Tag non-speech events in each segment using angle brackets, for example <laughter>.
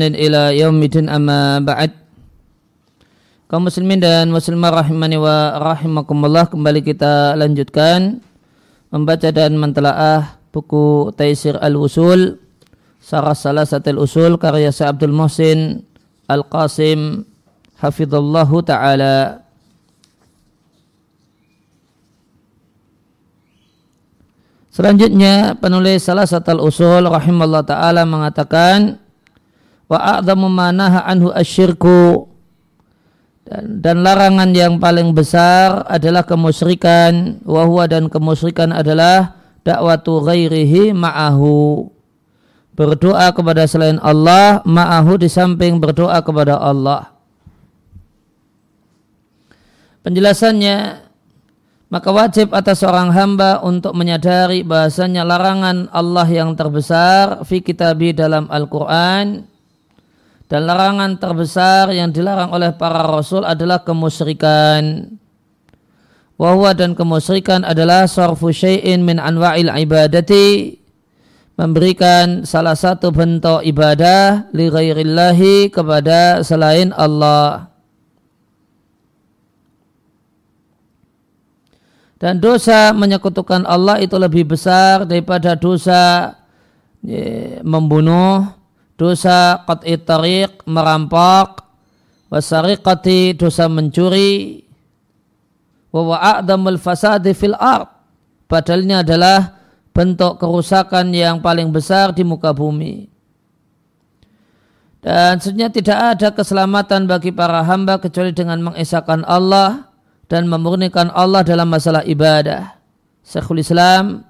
ila yaumidin amma ba'd. Kaum muslimin dan muslimah rahimani wa rahimakumullah kembali kita lanjutkan membaca dan mentelaah buku Taisir Al-Usul Sarah Salasatil Usul karya Syekh Abdul Muhsin Al-Qasim hafizallahu taala. Selanjutnya penulis salah satu usul rahimahullah taala mengatakan wa a'zamu manaha anhu asyirku. Dan, dan larangan yang paling besar adalah kemusyrikan. Wahwa dan kemusyrikan adalah dakwatu ghairihi ma'ahu. Berdoa kepada selain Allah ma'ahu di samping berdoa kepada Allah. Penjelasannya maka wajib atas seorang hamba untuk menyadari bahasanya larangan Allah yang terbesar fi kitabi dalam Al-Quran dan larangan terbesar yang dilarang oleh para rasul adalah kemusyrikan. Wahwa dan kemusyrikan adalah sarfu syai'in min anwa'il ibadati memberikan salah satu bentuk ibadah li ghairillahi kepada selain Allah. Dan dosa menyekutukan Allah itu lebih besar daripada dosa membunuh, dosa qat'i tariq merampok. Wasariqati dosa mencuri. Wa a'damul fasadi fil ard. Padahal ini adalah bentuk kerusakan yang paling besar di muka bumi. Dan sebenarnya tidak ada keselamatan bagi para hamba kecuali dengan mengesahkan Allah dan memurnikan Allah dalam masalah ibadah. Syekhul Islam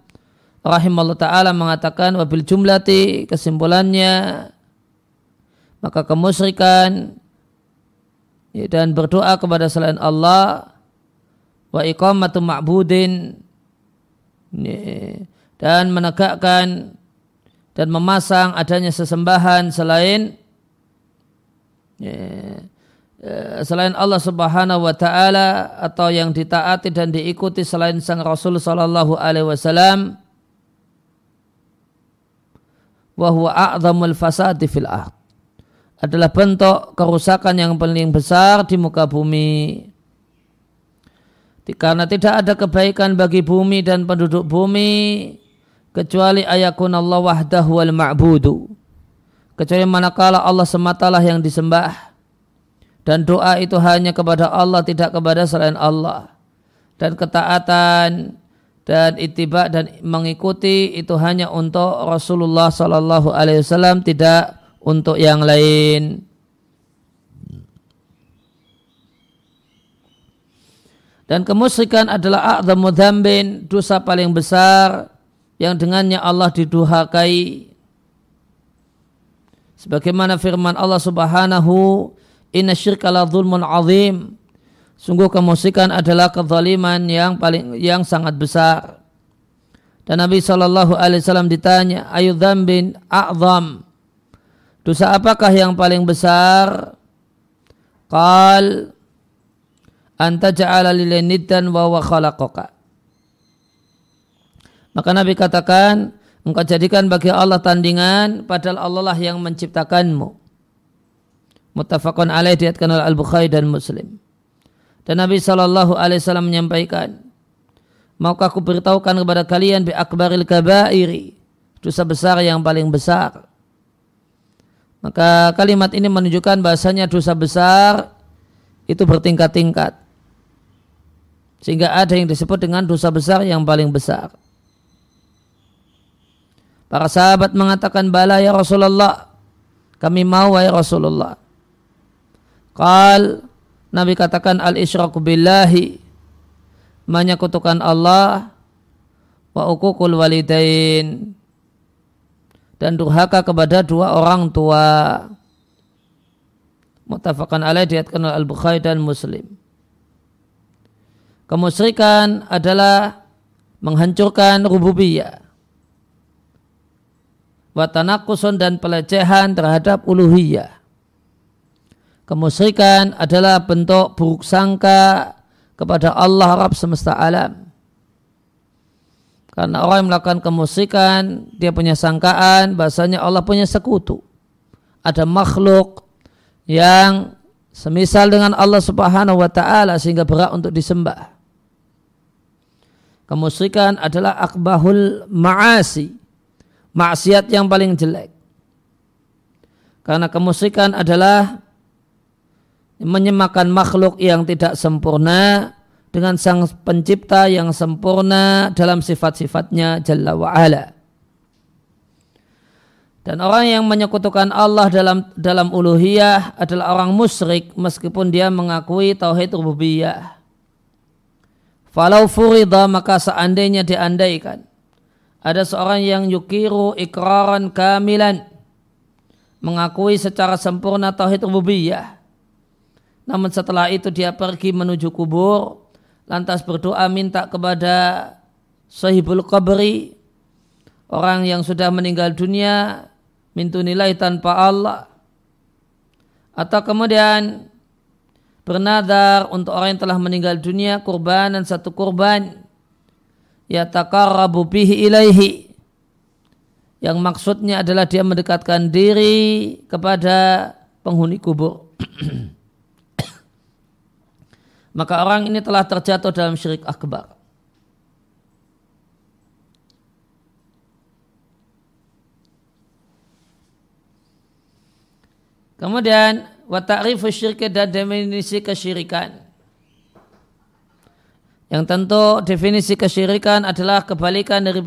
rahimahullah taala mengatakan wabil jumlati kesimpulannya maka kemusyrikan ya, dan berdoa kepada selain Allah wa iqamatu ma'budin ya, dan menegakkan dan memasang adanya sesembahan selain ya, ya, selain Allah Subhanahu wa taala atau yang ditaati dan diikuti selain sang Rasul sallallahu alaihi wasallam wa huwa a'zamul fasadi fil adalah bentuk kerusakan yang paling besar di muka bumi. Karena tidak ada kebaikan bagi bumi dan penduduk bumi kecuali ayakun Allah wahdahu wal ma'budu. Kecuali manakala Allah sematalah yang disembah dan doa itu hanya kepada Allah tidak kepada selain Allah. Dan ketaatan dan itibak dan mengikuti itu hanya untuk Rasulullah Sallallahu Alaihi Wasallam tidak untuk yang lain. Dan kemusyrikan adalah a'zamu dzambin, dosa paling besar yang dengannya Allah diduhakai. Sebagaimana firman Allah Subhanahu, "Inna syirka la dzulmun azim." Sungguh kemusyrikan adalah kezaliman yang paling yang sangat besar. Dan Nabi Wasallam ditanya, "Ayu dzambin a'zam?" Dosa apakah yang paling besar? Qal anta ja'ala lillahi niddan wa huwa khalaqaka. Maka Nabi katakan, engkau jadikan bagi Allah tandingan padahal Allah lah yang menciptakanmu. Muttafaqun alaih diatkan oleh Al-Bukhari dan Muslim. Dan Nabi Shallallahu Alaihi Wasallam menyampaikan, maukah aku beritahukan kepada kalian bi akbaril kabairi dosa besar yang paling besar maka kalimat ini menunjukkan bahasanya dosa besar itu bertingkat-tingkat. Sehingga ada yang disebut dengan dosa besar yang paling besar. Para sahabat mengatakan bala ya Rasulullah. Kami mau ya Rasulullah. Qal Nabi katakan al-isyraku billahi menyekutukan Allah wa ukukul walidain dan durhaka kepada dua orang tua. Mutafakan alaih diatkan oleh Al-Bukhari dan Muslim. Kemusyrikan adalah menghancurkan rububiyah. Watanakusun dan pelecehan terhadap uluhiyah. Kemusyrikan adalah bentuk buruk sangka kepada Allah Rabb semesta alam. Karena orang yang melakukan kemusikan, dia punya sangkaan bahasanya Allah punya sekutu. ada makhluk yang semisal dengan Allah Subhanahu wa taala sehingga berat untuk disembah. Kemusyrikan adalah akbahul ma'asi. Maksiat yang paling jelek. Karena kemusyrikan adalah menyemakan makhluk yang tidak sempurna dengan sang pencipta yang sempurna dalam sifat-sifatnya Jalla wa'ala. Dan orang yang menyekutukan Allah dalam dalam uluhiyah adalah orang musyrik meskipun dia mengakui tauhid rububiyah. Falau furida maka seandainya diandaikan ada seorang yang yukiru ikraran kamilan mengakui secara sempurna tauhid rububiyah. Namun setelah itu dia pergi menuju kubur lantas berdoa minta kepada sahibul qabri orang yang sudah meninggal dunia mintu nilai tanpa Allah. Atau kemudian bernadar untuk orang yang telah meninggal dunia kurban dan satu kurban ya takarrabu bihi ilaihi. Yang maksudnya adalah dia mendekatkan diri kepada penghuni kubur <clears throat> maka orang ini telah terjatuh dalam syirik akbar Kemudian wa ta'rifu syirki dan definisi kesyirikan. Yang tentu definisi kesyirikan adalah kebalikan dari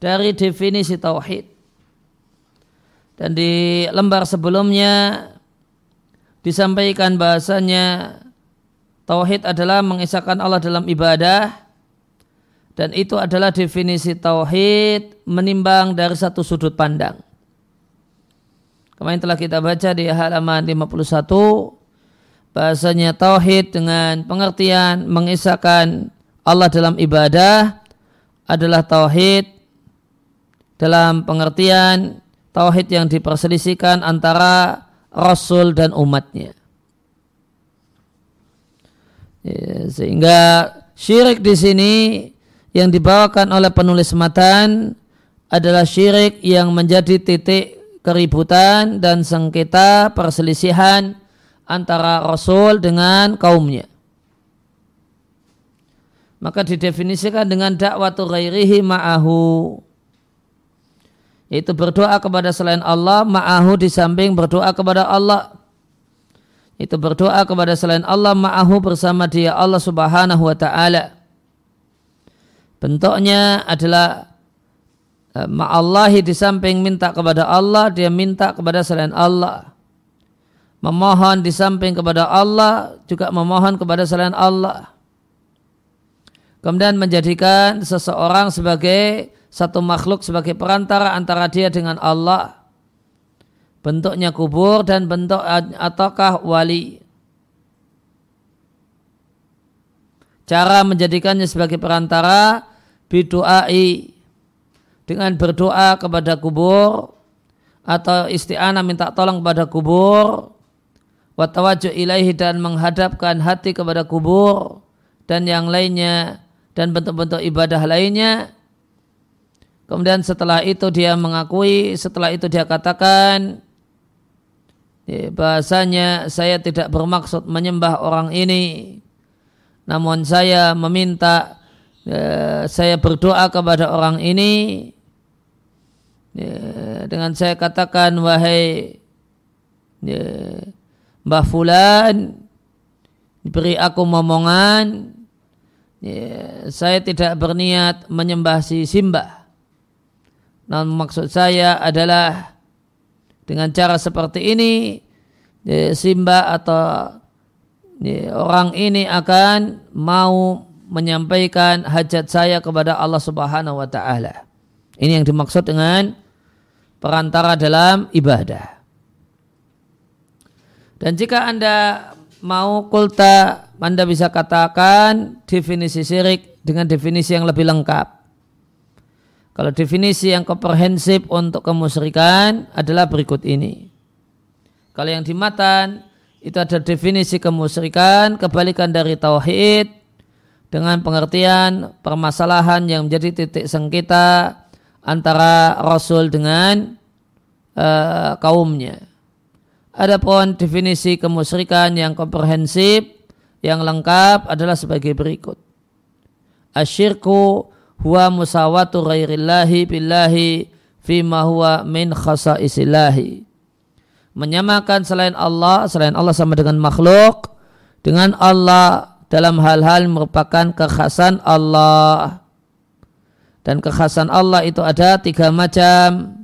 dari definisi tauhid. Dan di lembar sebelumnya disampaikan bahasanya tauhid adalah mengisahkan Allah dalam ibadah dan itu adalah definisi tauhid menimbang dari satu sudut pandang. Kemarin telah kita baca di halaman 51 bahasanya tauhid dengan pengertian mengisahkan Allah dalam ibadah adalah tauhid dalam pengertian tauhid yang diperselisihkan antara rasul dan umatnya. Ya, sehingga syirik di sini yang dibawakan oleh penulis matan adalah syirik yang menjadi titik keributan dan sengketa perselisihan antara Rasul dengan kaumnya. Maka didefinisikan dengan dakwatu ghairihi ma'ahu. Yaitu berdoa kepada selain Allah, ma'ahu di samping berdoa kepada Allah. Itu berdoa kepada selain Allah, ma'ahu bersama dia Allah subhanahu wa ta'ala. Bentuknya adalah Eh, ma'allahi di samping minta kepada Allah, dia minta kepada selain Allah. Memohon di samping kepada Allah, juga memohon kepada selain Allah. Kemudian menjadikan seseorang sebagai satu makhluk sebagai perantara antara dia dengan Allah. Bentuknya kubur dan bentuk ataukah wali. Cara menjadikannya sebagai perantara bidu'ai dengan berdoa kepada kubur atau isti'anah minta tolong kepada kubur watawaju ilaihi dan menghadapkan hati kepada kubur dan yang lainnya dan bentuk-bentuk ibadah lainnya kemudian setelah itu dia mengakui setelah itu dia katakan bahasanya saya tidak bermaksud menyembah orang ini. Namun saya meminta ya, saya berdoa kepada orang ini. Ya, dengan saya katakan wahai ya, Mbah Fulan beri aku momongan. Ya, saya tidak berniat menyembah si Simbah. Namun maksud saya adalah dengan cara seperti ini ya, Simba atau ya, orang ini akan mau menyampaikan hajat saya kepada Allah Subhanahu wa taala. Ini yang dimaksud dengan perantara dalam ibadah. Dan jika Anda mau kulta, Anda bisa katakan definisi syirik dengan definisi yang lebih lengkap. Kalau definisi yang komprehensif untuk kemusyrikan adalah berikut ini. Kalau yang di matan itu ada definisi kemusyrikan, kebalikan dari tauhid dengan pengertian permasalahan yang menjadi titik sengketa antara Rasul dengan uh, kaumnya. Adapun definisi kemusyrikan yang komprehensif, yang lengkap adalah sebagai berikut. Asyirku huwa musawatu ghairillahi billahi fima huwa min khasa'isillahi. Menyamakan selain Allah, selain Allah sama dengan makhluk, dengan Allah dalam hal-hal merupakan kekhasan Allah. Dan kekhasan Allah itu ada tiga macam.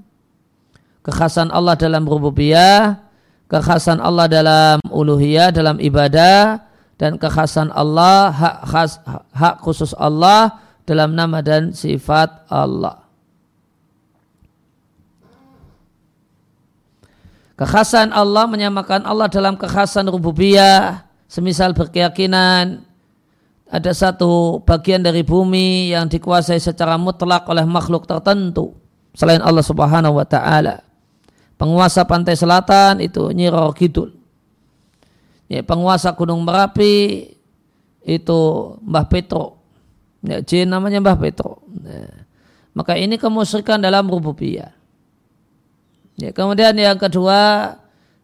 Kekhasan Allah dalam rububiyah, kekhasan Allah dalam uluhiyah, dalam ibadah, dan kekhasan Allah, hak, khas, hak khusus Allah dalam nama dan sifat Allah. Kekhasan Allah menyamakan Allah dalam kekhasan rububiyah, semisal berkeyakinan ada satu bagian dari bumi yang dikuasai secara mutlak oleh makhluk tertentu selain Allah Subhanahu wa taala penguasa pantai selatan itu Nyiro Kidul. Ya, penguasa Gunung Merapi itu Mbah Petro. Ya, jin namanya Mbah Petro. Ya. Maka ini kemusyrikan dalam rububiyah. Ya, kemudian yang kedua,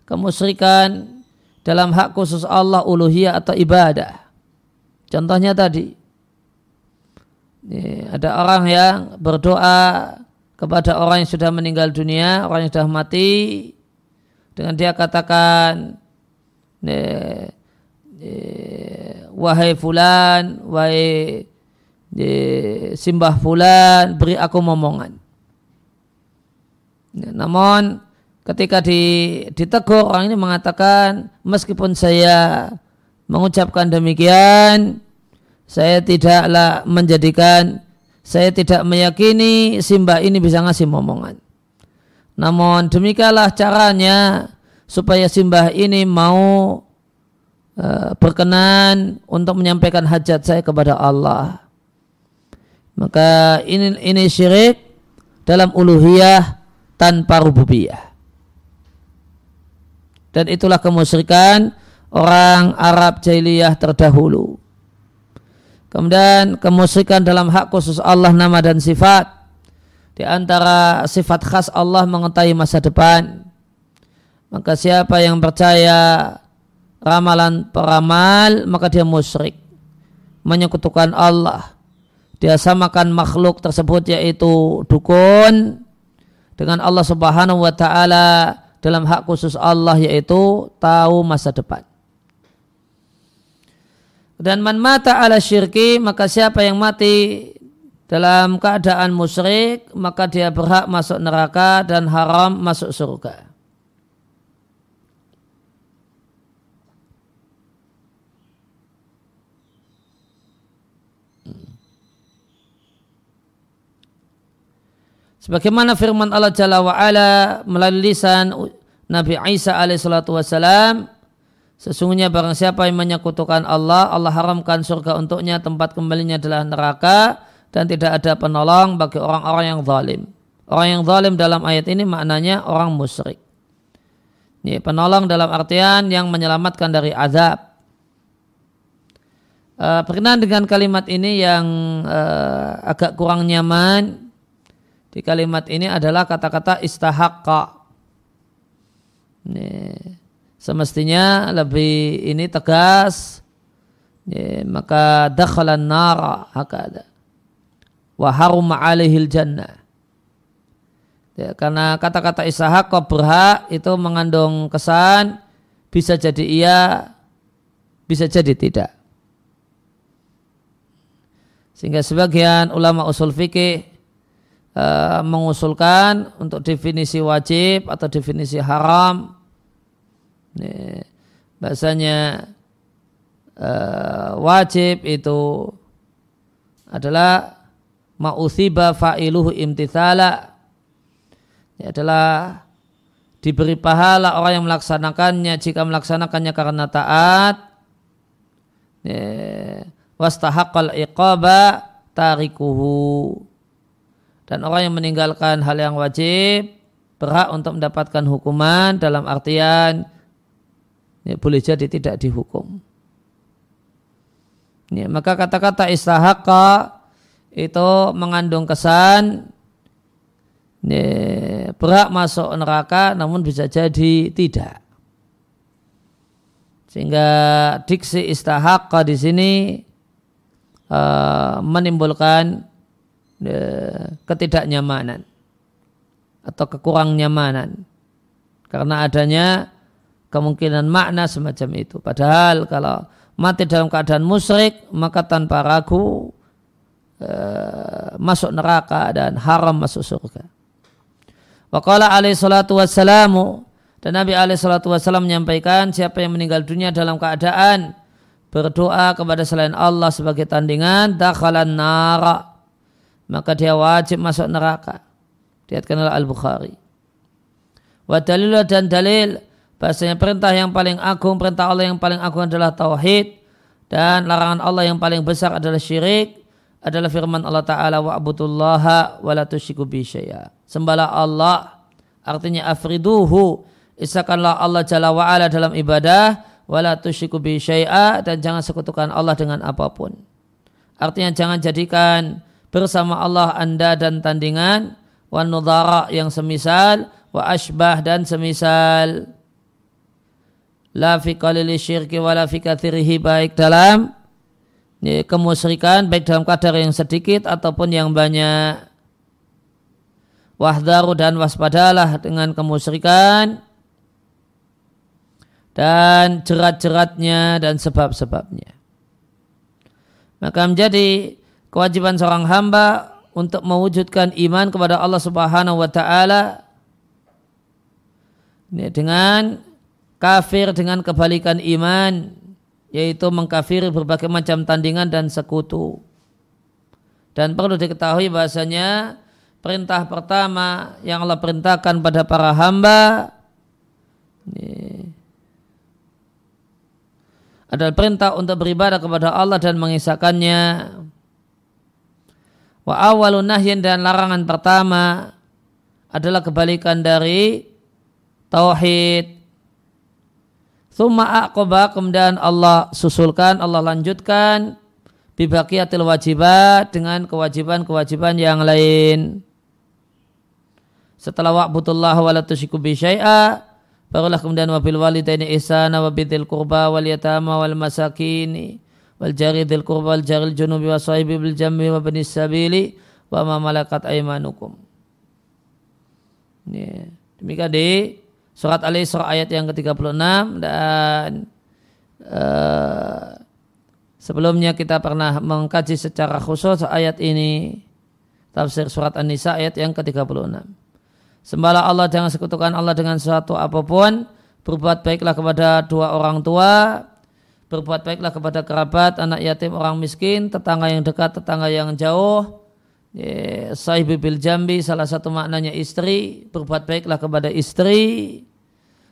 kemusyrikan dalam hak khusus Allah uluhiyah atau ibadah. Contohnya tadi, ya, ada orang yang berdoa kepada orang yang sudah meninggal dunia, orang yang sudah mati, dengan dia katakan, wahai fulan, wahai simbah fulan, beri aku momongan. Namun ketika ditegur orang ini mengatakan, meskipun saya mengucapkan demikian, saya tidaklah menjadikan saya tidak meyakini simbah ini bisa ngasih momongan. Namun demikianlah caranya supaya simbah ini mau uh, berkenan untuk menyampaikan hajat saya kepada Allah. Maka ini ini syirik dalam uluhiyah tanpa rububiyah. Dan itulah kemusyrikan orang Arab jahiliyah terdahulu. Kemudian kemusyrikan dalam hak khusus Allah nama dan sifat. Di antara sifat khas Allah mengetahui masa depan. Maka siapa yang percaya ramalan peramal maka dia musyrik. Menyekutukan Allah. Dia samakan makhluk tersebut yaitu dukun dengan Allah Subhanahu wa taala dalam hak khusus Allah yaitu tahu masa depan. Dan man mata ala syirki maka siapa yang mati dalam keadaan musyrik maka dia berhak masuk neraka dan haram masuk surga. Sebagaimana firman Allah Jalla wa'ala melalui lisan Nabi Isa alaihissalatu Sesungguhnya barang siapa yang menyekutukan Allah, Allah haramkan surga untuknya, tempat kembalinya adalah neraka, dan tidak ada penolong bagi orang-orang yang zalim. Orang yang zalim dalam ayat ini maknanya orang musyrik. Ini penolong dalam artian yang menyelamatkan dari azab. Uh, berkenaan dengan kalimat ini yang uh, agak kurang nyaman di kalimat ini adalah kata-kata istahakka. Nih semestinya lebih ini tegas. Ya, maka dakhalan nara hakada wa haruma alaihil jannah ya, karena kata-kata ishaq berhak itu mengandung kesan bisa jadi iya bisa jadi tidak. Sehingga sebagian ulama usul fikih uh, mengusulkan untuk definisi wajib atau definisi haram. Ya, bahasanya uh, wajib itu adalah ma'uthiba fa'iluhu imtithala. Ya, adalah diberi pahala orang yang melaksanakannya jika melaksanakannya karena taat. Wastahaqqal iqaba tarikuhu dan orang yang meninggalkan hal yang wajib berhak untuk mendapatkan hukuman dalam artian ya, boleh jadi tidak dihukum. Ya, maka kata-kata istahaka itu mengandung kesan ya, berhak masuk neraka namun bisa jadi tidak. Sehingga diksi istahaqqa di sini uh, menimbulkan ketidaknyamanan atau kekurang nyamanan karena adanya kemungkinan makna semacam itu. Padahal kalau mati dalam keadaan musyrik maka tanpa ragu uh, masuk neraka dan haram masuk surga. Waqala alaihi salatu wassalamu dan Nabi alaihi salatu wassalam menyampaikan siapa yang meninggal dunia dalam keadaan berdoa kepada selain Allah sebagai tandingan dakhalan nara maka dia wajib masuk neraka. Diatkan oleh Al-Bukhari. Wa dalil dan dalil bahasanya perintah yang paling agung, perintah Allah yang paling agung adalah tauhid dan larangan Allah yang paling besar adalah syirik adalah firman Allah Ta'ala wa la tusyriku bi syai'a sembahlah Allah artinya afriduhu isakanlah Allah Jalla wa'ala dalam ibadah wala tusyriku bi syai'a dan jangan sekutukan Allah dengan apa pun artinya jangan jadikan bersama Allah anda dan tandingan wa nudhara yang semisal wa ashbah dan semisal la fi qalili syirki wa la fi kathirihi baik dalam kemusyrikan baik dalam kadar yang sedikit ataupun yang banyak wahdaru dan waspadalah dengan kemusyrikan dan jerat-jeratnya dan sebab-sebabnya. Maka menjadi kewajiban seorang hamba untuk mewujudkan iman kepada Allah Subhanahu wa taala dengan kafir dengan kebalikan iman yaitu mengkafiri berbagai macam tandingan dan sekutu. Dan perlu diketahui bahasanya perintah pertama yang Allah perintahkan pada para hamba ini, adalah perintah untuk beribadah kepada Allah dan mengisahkannya. Wa awalun nahyin dan larangan pertama adalah kebalikan dari tauhid. Thumma aqoba kemudian Allah susulkan, Allah lanjutkan bibaqiyatil wajibat dengan kewajiban-kewajiban yang lain. Setelah wa'budullah wa la tusyriku bi syai'a, barulah kemudian wabil walidaini ihsana wa bidil qurba wal yatama wal masakini wal jari dzil qurba wal junubi wa sahibi bil jambi wa banis sabili wa ma malakat aymanukum. Ya. Demikian di surat Al-Isra ayat yang ke-36 dan uh, sebelumnya kita pernah mengkaji secara khusus ayat ini tafsir surat An-Nisa ayat yang ke-36. Sembahlah Allah jangan sekutukan Allah dengan sesuatu apa pun. Berbuat baiklah kepada dua orang tua. Berbuat baiklah kepada kerabat, anak yatim, orang miskin, tetangga yang dekat, tetangga yang jauh. Sahibi bil jambi, salah satu maknanya istri. Berbuat baiklah kepada istri.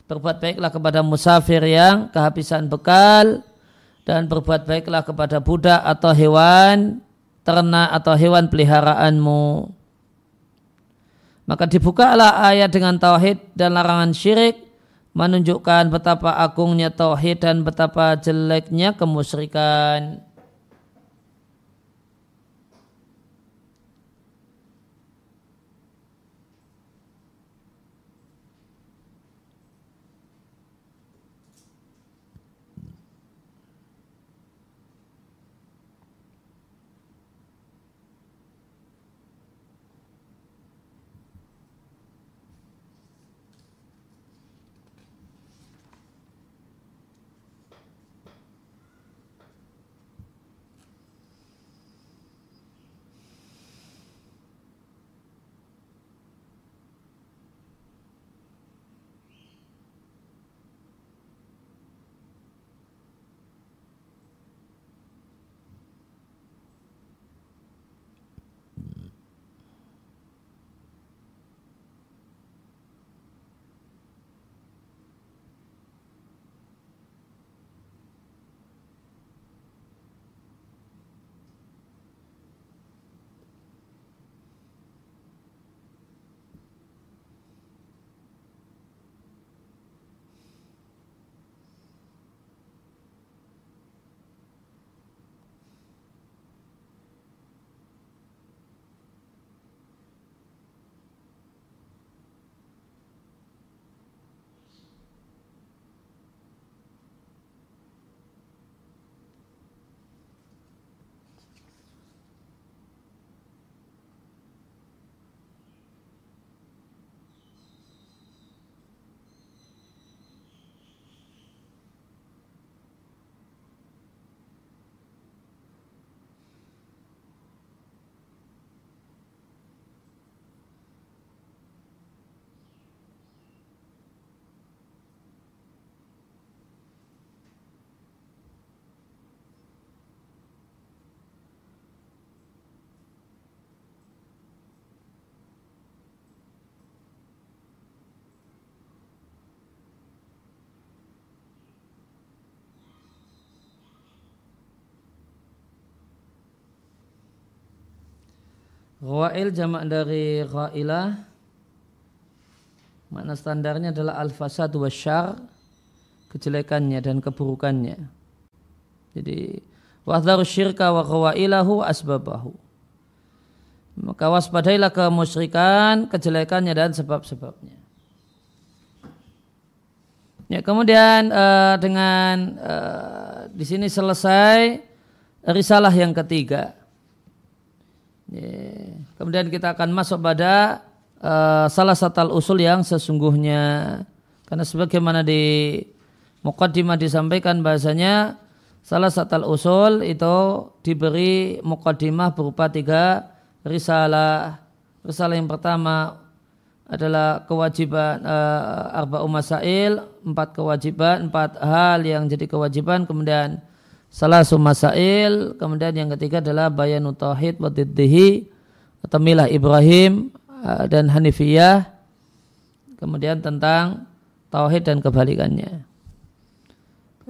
Berbuat baiklah kepada musafir yang kehabisan bekal. Dan berbuat baiklah kepada budak atau hewan ternak atau hewan peliharaanmu. Maka dibukalah ayat dengan tauhid dan larangan syirik menunjukkan betapa agungnya tauhid dan betapa jeleknya kemusyrikan. Ghawail jamak dari ghailah Makna standarnya adalah al-fasad wa syar kejelekannya dan keburukannya. Jadi wahdharu syirka wa ghawailahu asbabahu. Maka waspadailah kemusyrikan, kejelekannya dan sebab-sebabnya. Ya, kemudian uh, dengan uh, di sini selesai risalah yang ketiga. Kemudian kita akan masuk pada uh, salah satu usul yang sesungguhnya. Karena sebagaimana di mukaddimah disampaikan bahasanya salah satu usul itu diberi mukaddimah berupa tiga risalah. Risalah yang pertama adalah kewajiban uh, arba masail, empat kewajiban, empat hal yang jadi kewajiban, kemudian salah masail, kemudian yang ketiga adalah bayanu tauhid wa atau milah Ibrahim uh, dan Hanifiyah, kemudian tentang tauhid dan kebalikannya.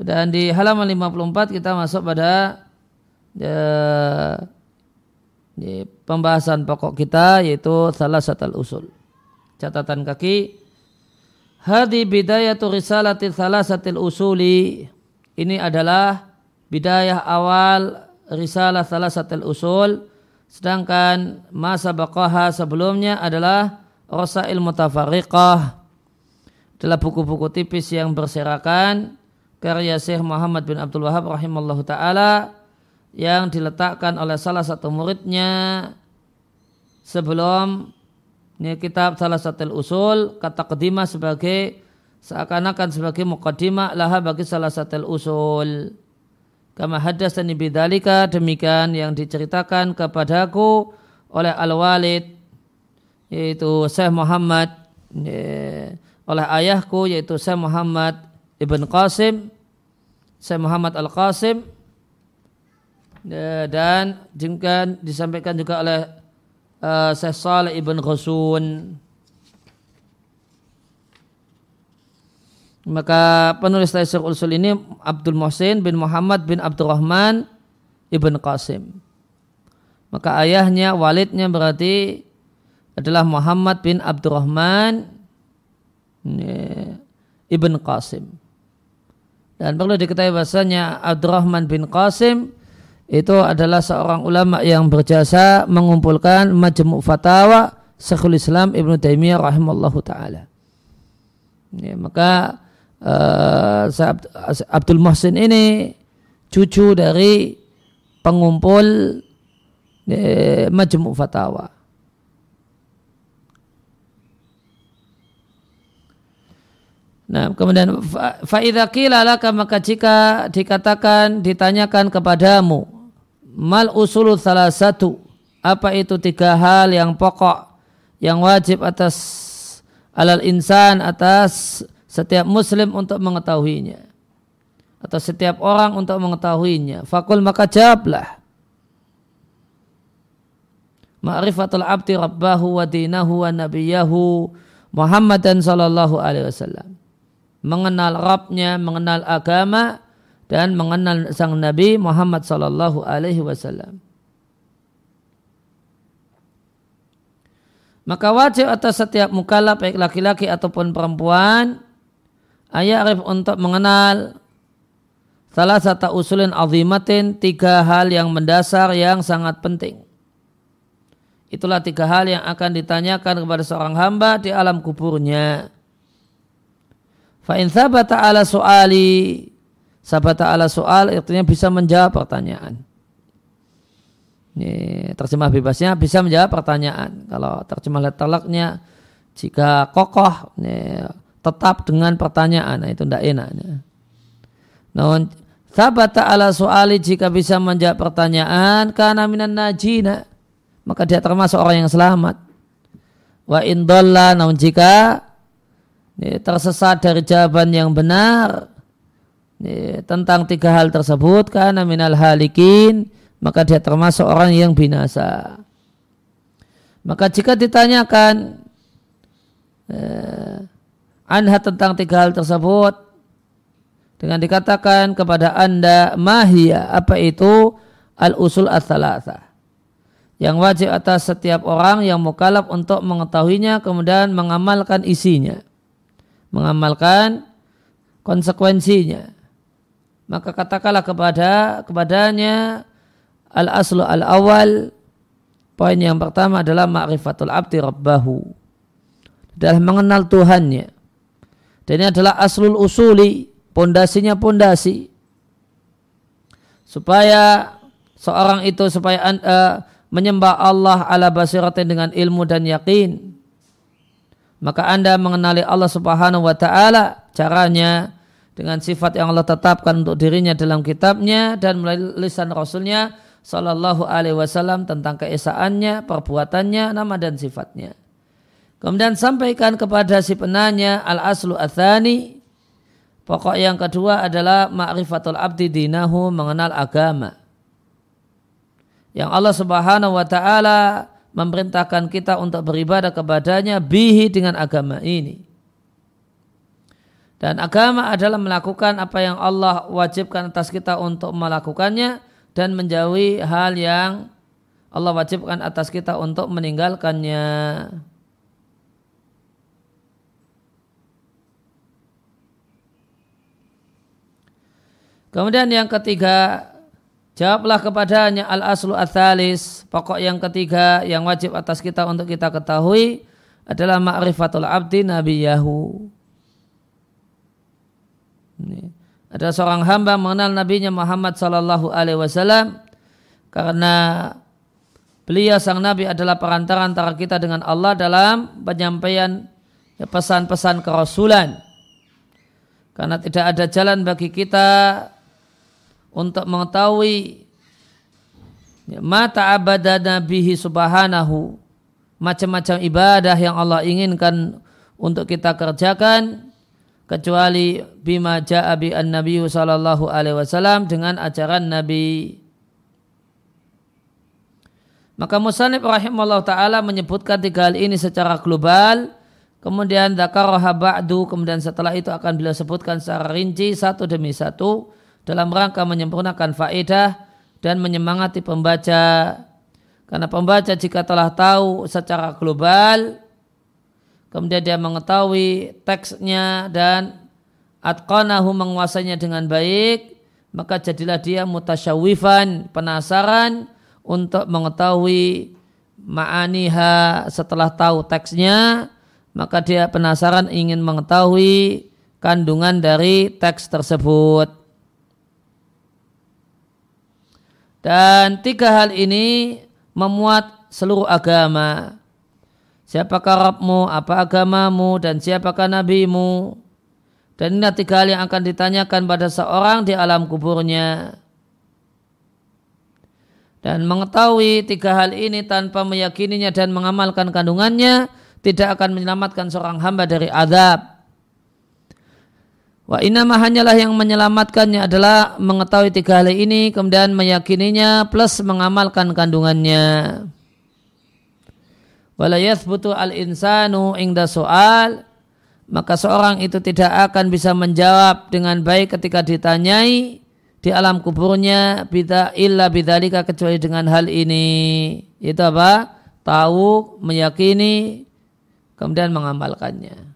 Dan di halaman 54 kita masuk pada uh, pembahasan pokok kita yaitu salah satu usul. Catatan kaki. Hadi bidayatu risalati thalathatil usuli. Ini adalah bidayah awal risalah thalathatil usul. Sedangkan masa baqaha sebelumnya adalah Rasail Mutafariqah. Adalah buku-buku tipis yang berserakan. Karya Syekh Muhammad bin Abdul Wahab rahimallahu taala yang diletakkan oleh salah satu muridnya sebelum ini kitab salah satu usul kata kedima sebagai seakan-akan sebagai mukaddimah laha bagi salah satu usul. Kama hadas dan bidalika demikian yang diceritakan kepadaku oleh al-walid yaitu Syekh Muhammad ya, oleh ayahku yaitu Syekh Muhammad Ibn Qasim Syekh Muhammad Al-Qasim ya, dan juga disampaikan juga oleh uh, Syekh Saleh Ibn Ghusun. Maka penulis Taisir Usul ini Abdul Muhsin bin Muhammad bin Abdurrahman Ibn Qasim. Maka ayahnya, walidnya berarti adalah Muhammad bin Abdurrahman Ibn Qasim. Dan perlu diketahui bahasanya Abdurrahman bin Qasim itu adalah seorang ulama yang berjasa mengumpulkan majmu' fatawa Syekhul Islam Ibnu Taimiyah rahimallahu taala. Ya, maka uh, Abdul Muhsin ini cucu dari pengumpul uh, majmu' fatawa. Nah, kemudian faidha qila maka jika dikatakan ditanyakan kepadamu mal usul salah satu apa itu tiga hal yang pokok yang wajib atas alal insan atas setiap muslim untuk mengetahuinya. Atau setiap orang untuk mengetahuinya. Fakul maka jawablah. Ma'rifatul abdi rabbahu wa dinahu wa nabiyahu Muhammadan sallallahu alaihi wasallam. Mengenal Rabbnya, mengenal agama dan mengenal sang Nabi Muhammad sallallahu alaihi wasallam. Maka wajib atas setiap mukallaf baik laki-laki ataupun perempuan ayat untuk mengenal salah satu usulin azimatin tiga hal yang mendasar yang sangat penting. Itulah tiga hal yang akan ditanyakan kepada seorang hamba di alam kuburnya. Fa in thabata ala su'ali sabata ala soal artinya bisa menjawab pertanyaan. Ini terjemah bebasnya bisa menjawab pertanyaan. Kalau terjemah letalaknya jika kokoh ini, tetap dengan pertanyaan nah itu tidak enak. Namun sabata ala soali jika bisa menjawab pertanyaan karena minan najina maka dia termasuk orang yang selamat. Wa indolla namun jika tersesat dari jawaban yang benar tentang tiga hal tersebut karena minal halikin maka dia termasuk orang yang binasa. Maka jika ditanyakan eh, anha tentang tiga hal tersebut. Dengan dikatakan kepada anda mahia apa itu? Al usul as yang wajib atas setiap orang yang mukalaf untuk mengetahuinya kemudian mengamalkan isinya. Mengamalkan konsekuensinya. Maka katakanlah kepada kepadanya al aslu al awal poin yang pertama adalah ma'rifatul abdi rabbahu. Adalah mengenal Tuhannya dan ini adalah aslul usuli pondasinya pondasi supaya seorang itu supaya uh, menyembah Allah ala basiratin dengan ilmu dan yakin maka anda mengenali Allah subhanahu wa ta'ala caranya dengan sifat yang Allah tetapkan untuk dirinya dalam kitabnya dan melalui lisan rasulnya sallallahu alaihi wasallam tentang keesaannya, perbuatannya, nama dan sifatnya. Kemudian sampaikan kepada si penanya al-aslu athani Pokok yang kedua adalah ma'rifatul abdi dinahu mengenal agama yang Allah Subhanahu wa taala memerintahkan kita untuk beribadah kepadanya bihi dengan agama ini. Dan agama adalah melakukan apa yang Allah wajibkan atas kita untuk melakukannya dan menjauhi hal yang Allah wajibkan atas kita untuk meninggalkannya. Kemudian yang ketiga Jawablah kepadanya al-aslu athalis. Pokok yang ketiga yang wajib atas kita untuk kita ketahui adalah ma'rifatul abdi nabiyahu. Ini. Ada seorang hamba mengenal nabinya Muhammad sallallahu alaihi wasallam karena beliau sang nabi adalah perantara antara kita dengan Allah dalam penyampaian pesan-pesan kerasulan. Karena tidak ada jalan bagi kita untuk mengetahui mata abadana bihi subhanahu macam-macam ibadah yang Allah inginkan untuk kita kerjakan kecuali bima ja'a bi an-nabi sallallahu alaihi wasallam dengan ajaran Nabi. Maka Musanib rahimahullah ta'ala menyebutkan tiga hal ini secara global. Kemudian dzakaraha ba'du kemudian setelah itu akan beliau sebutkan secara rinci satu demi satu dalam rangka menyempurnakan faedah dan menyemangati pembaca. Karena pembaca jika telah tahu secara global, kemudian dia mengetahui teksnya dan atqanahu menguasainya dengan baik, maka jadilah dia mutasyawifan, penasaran untuk mengetahui ma'aniha setelah tahu teksnya, maka dia penasaran ingin mengetahui kandungan dari teks tersebut. Dan tiga hal ini memuat seluruh agama. Siapakah Rabbmu, apa agamamu, dan siapakah nabimu. Dan ini tiga hal yang akan ditanyakan pada seorang di alam kuburnya. Dan mengetahui tiga hal ini tanpa meyakininya dan mengamalkan kandungannya tidak akan menyelamatkan seorang hamba dari azab. Wa inama hanyalah yang menyelamatkannya adalah mengetahui tiga hal ini kemudian meyakininya plus mengamalkan kandungannya. Wala yathbutu al insanu ingda soal maka seorang itu tidak akan bisa menjawab dengan baik ketika ditanyai di alam kuburnya bida illa bidalika kecuali dengan hal ini. Itu apa? Tahu meyakini kemudian mengamalkannya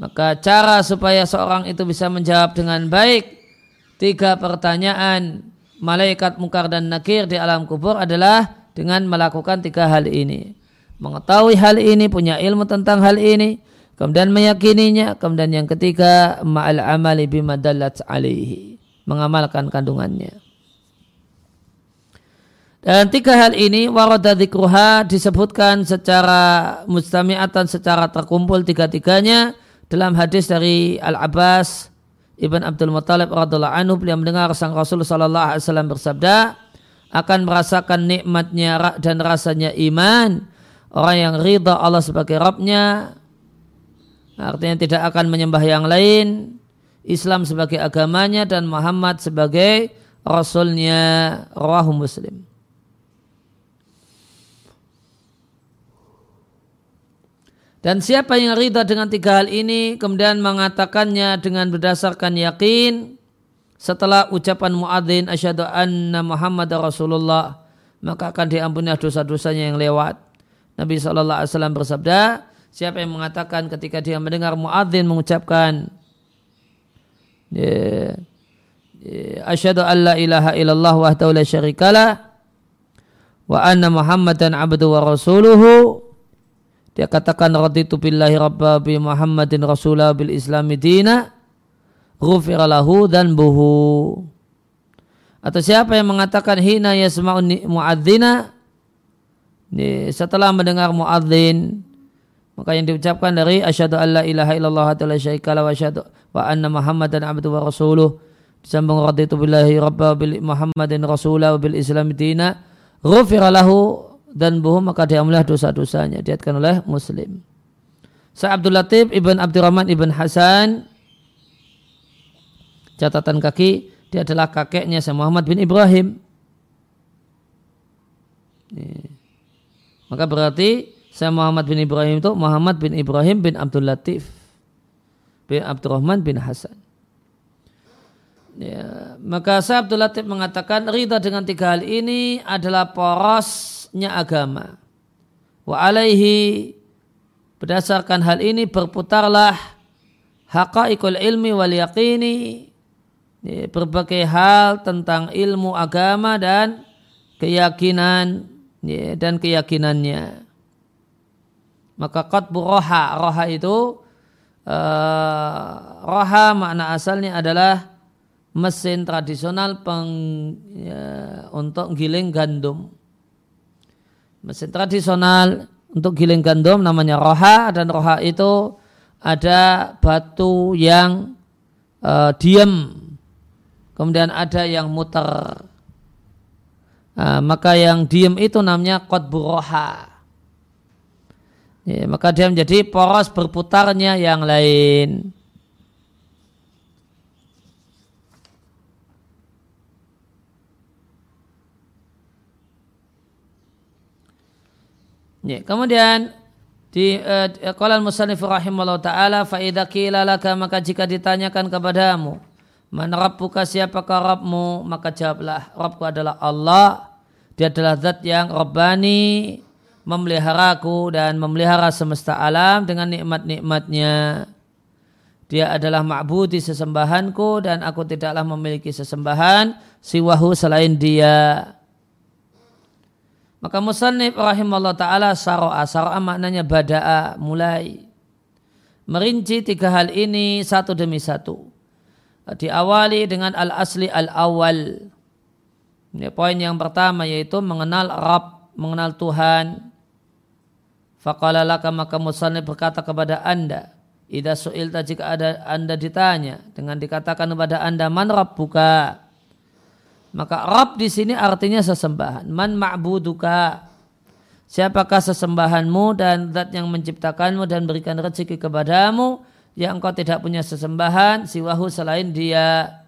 maka cara supaya seorang itu bisa menjawab dengan baik tiga pertanyaan malaikat mungkar dan nakir di alam kubur adalah dengan melakukan tiga hal ini. Mengetahui hal ini, punya ilmu tentang hal ini, kemudian meyakininya, kemudian yang ketiga ma'al amali bima alaihi, mengamalkan kandungannya. Dan tiga hal ini warada disebutkan secara mustami'atan secara terkumpul tiga-tiganya dalam hadis dari Al Abbas Ibn Abdul Muttalib radhiallahu anhu beliau mendengar sang Rasul sallallahu alaihi wasallam bersabda akan merasakan nikmatnya dan rasanya iman orang yang ridha Allah sebagai Rabbnya artinya tidak akan menyembah yang lain Islam sebagai agamanya dan Muhammad sebagai Rasulnya. Rawahu Muslim Dan siapa yang ridha dengan tiga hal ini kemudian mengatakannya dengan berdasarkan yakin setelah ucapan muadzin asyhadu anna Muhammad Rasulullah maka akan diampuni dosa-dosanya yang lewat. Nabi SAW bersabda, siapa yang mengatakan ketika dia mendengar muadzin mengucapkan ya, ya, asyhadu an la ilaha illallah wahdahu la syarikalah wa anna muhammadan abdu wa rasuluhu dia katakan raditu billahi rabba bi muhammadin rasulah bil islami dina ghufira lahu dan buhu atau siapa yang mengatakan hina yasma'un muadzina? Setelah mendengar muadzin maka yang diucapkan dari asyhadu alla ilaha illallah wa la syarika wa asyhadu wa anna muhammadan abduhu wa rasuluh. Disambung raditu billahi rabba bil muhammadin rasulah bil islam dina ghufira lahu dan buhu maka diamulah dosa-dosanya. Diatkan oleh muslim. Sa Abdul Latif ibn Abdurrahman ibn Hasan. Catatan kaki dia adalah kakeknya Sa Muhammad bin Ibrahim. Maka berarti saya Muhammad bin Ibrahim itu Muhammad bin Ibrahim bin Abdul Latif bin Abdurrahman bin Hasan. Ya, maka saya Abdul Latif mengatakan ridha dengan tiga hal ini adalah porosnya agama. Wa alaihi berdasarkan hal ini berputarlah haqaiqul ilmi wal yaqini ya, berbagai hal tentang ilmu agama dan keyakinan ya, dan keyakinannya maka qatbu roha roha itu uh, roha makna asalnya adalah mesin tradisional peng, ya, untuk giling gandum mesin tradisional untuk giling gandum namanya roha dan roha itu ada batu yang uh, diam kemudian ada yang muter. Uh, maka yang diam itu namanya qatbu roha. Ya, maka dia menjadi poros berputarnya yang lain. Ya, kemudian di uh, qala al-musannif rahimallahu taala fa idza maka jika ditanyakan kepadamu man rabbuka siapakah rabbmu maka jawablah rabbku adalah Allah dia adalah zat yang rabbani memeliharaku dan memelihara semesta alam dengan nikmat-nikmatnya. Dia adalah ma'budi sesembahanku dan aku tidaklah memiliki sesembahan siwahu selain dia. Maka musannif rahimahullah ta'ala saro'a. Saro'a maknanya bada'a, mulai. Merinci tiga hal ini satu demi satu. Diawali dengan al-asli al-awal. Ini poin yang pertama yaitu mengenal Rabb, mengenal Tuhan, Faqala laka maka musannif berkata kepada anda. Ida su'ilta jika ada anda ditanya. Dengan dikatakan kepada anda man rabbuka. Maka Rabb di sini artinya sesembahan. Man ma'buduka. Siapakah sesembahanmu dan zat yang menciptakanmu dan berikan rezeki kepadamu yang engkau tidak punya sesembahan siwahu selain dia.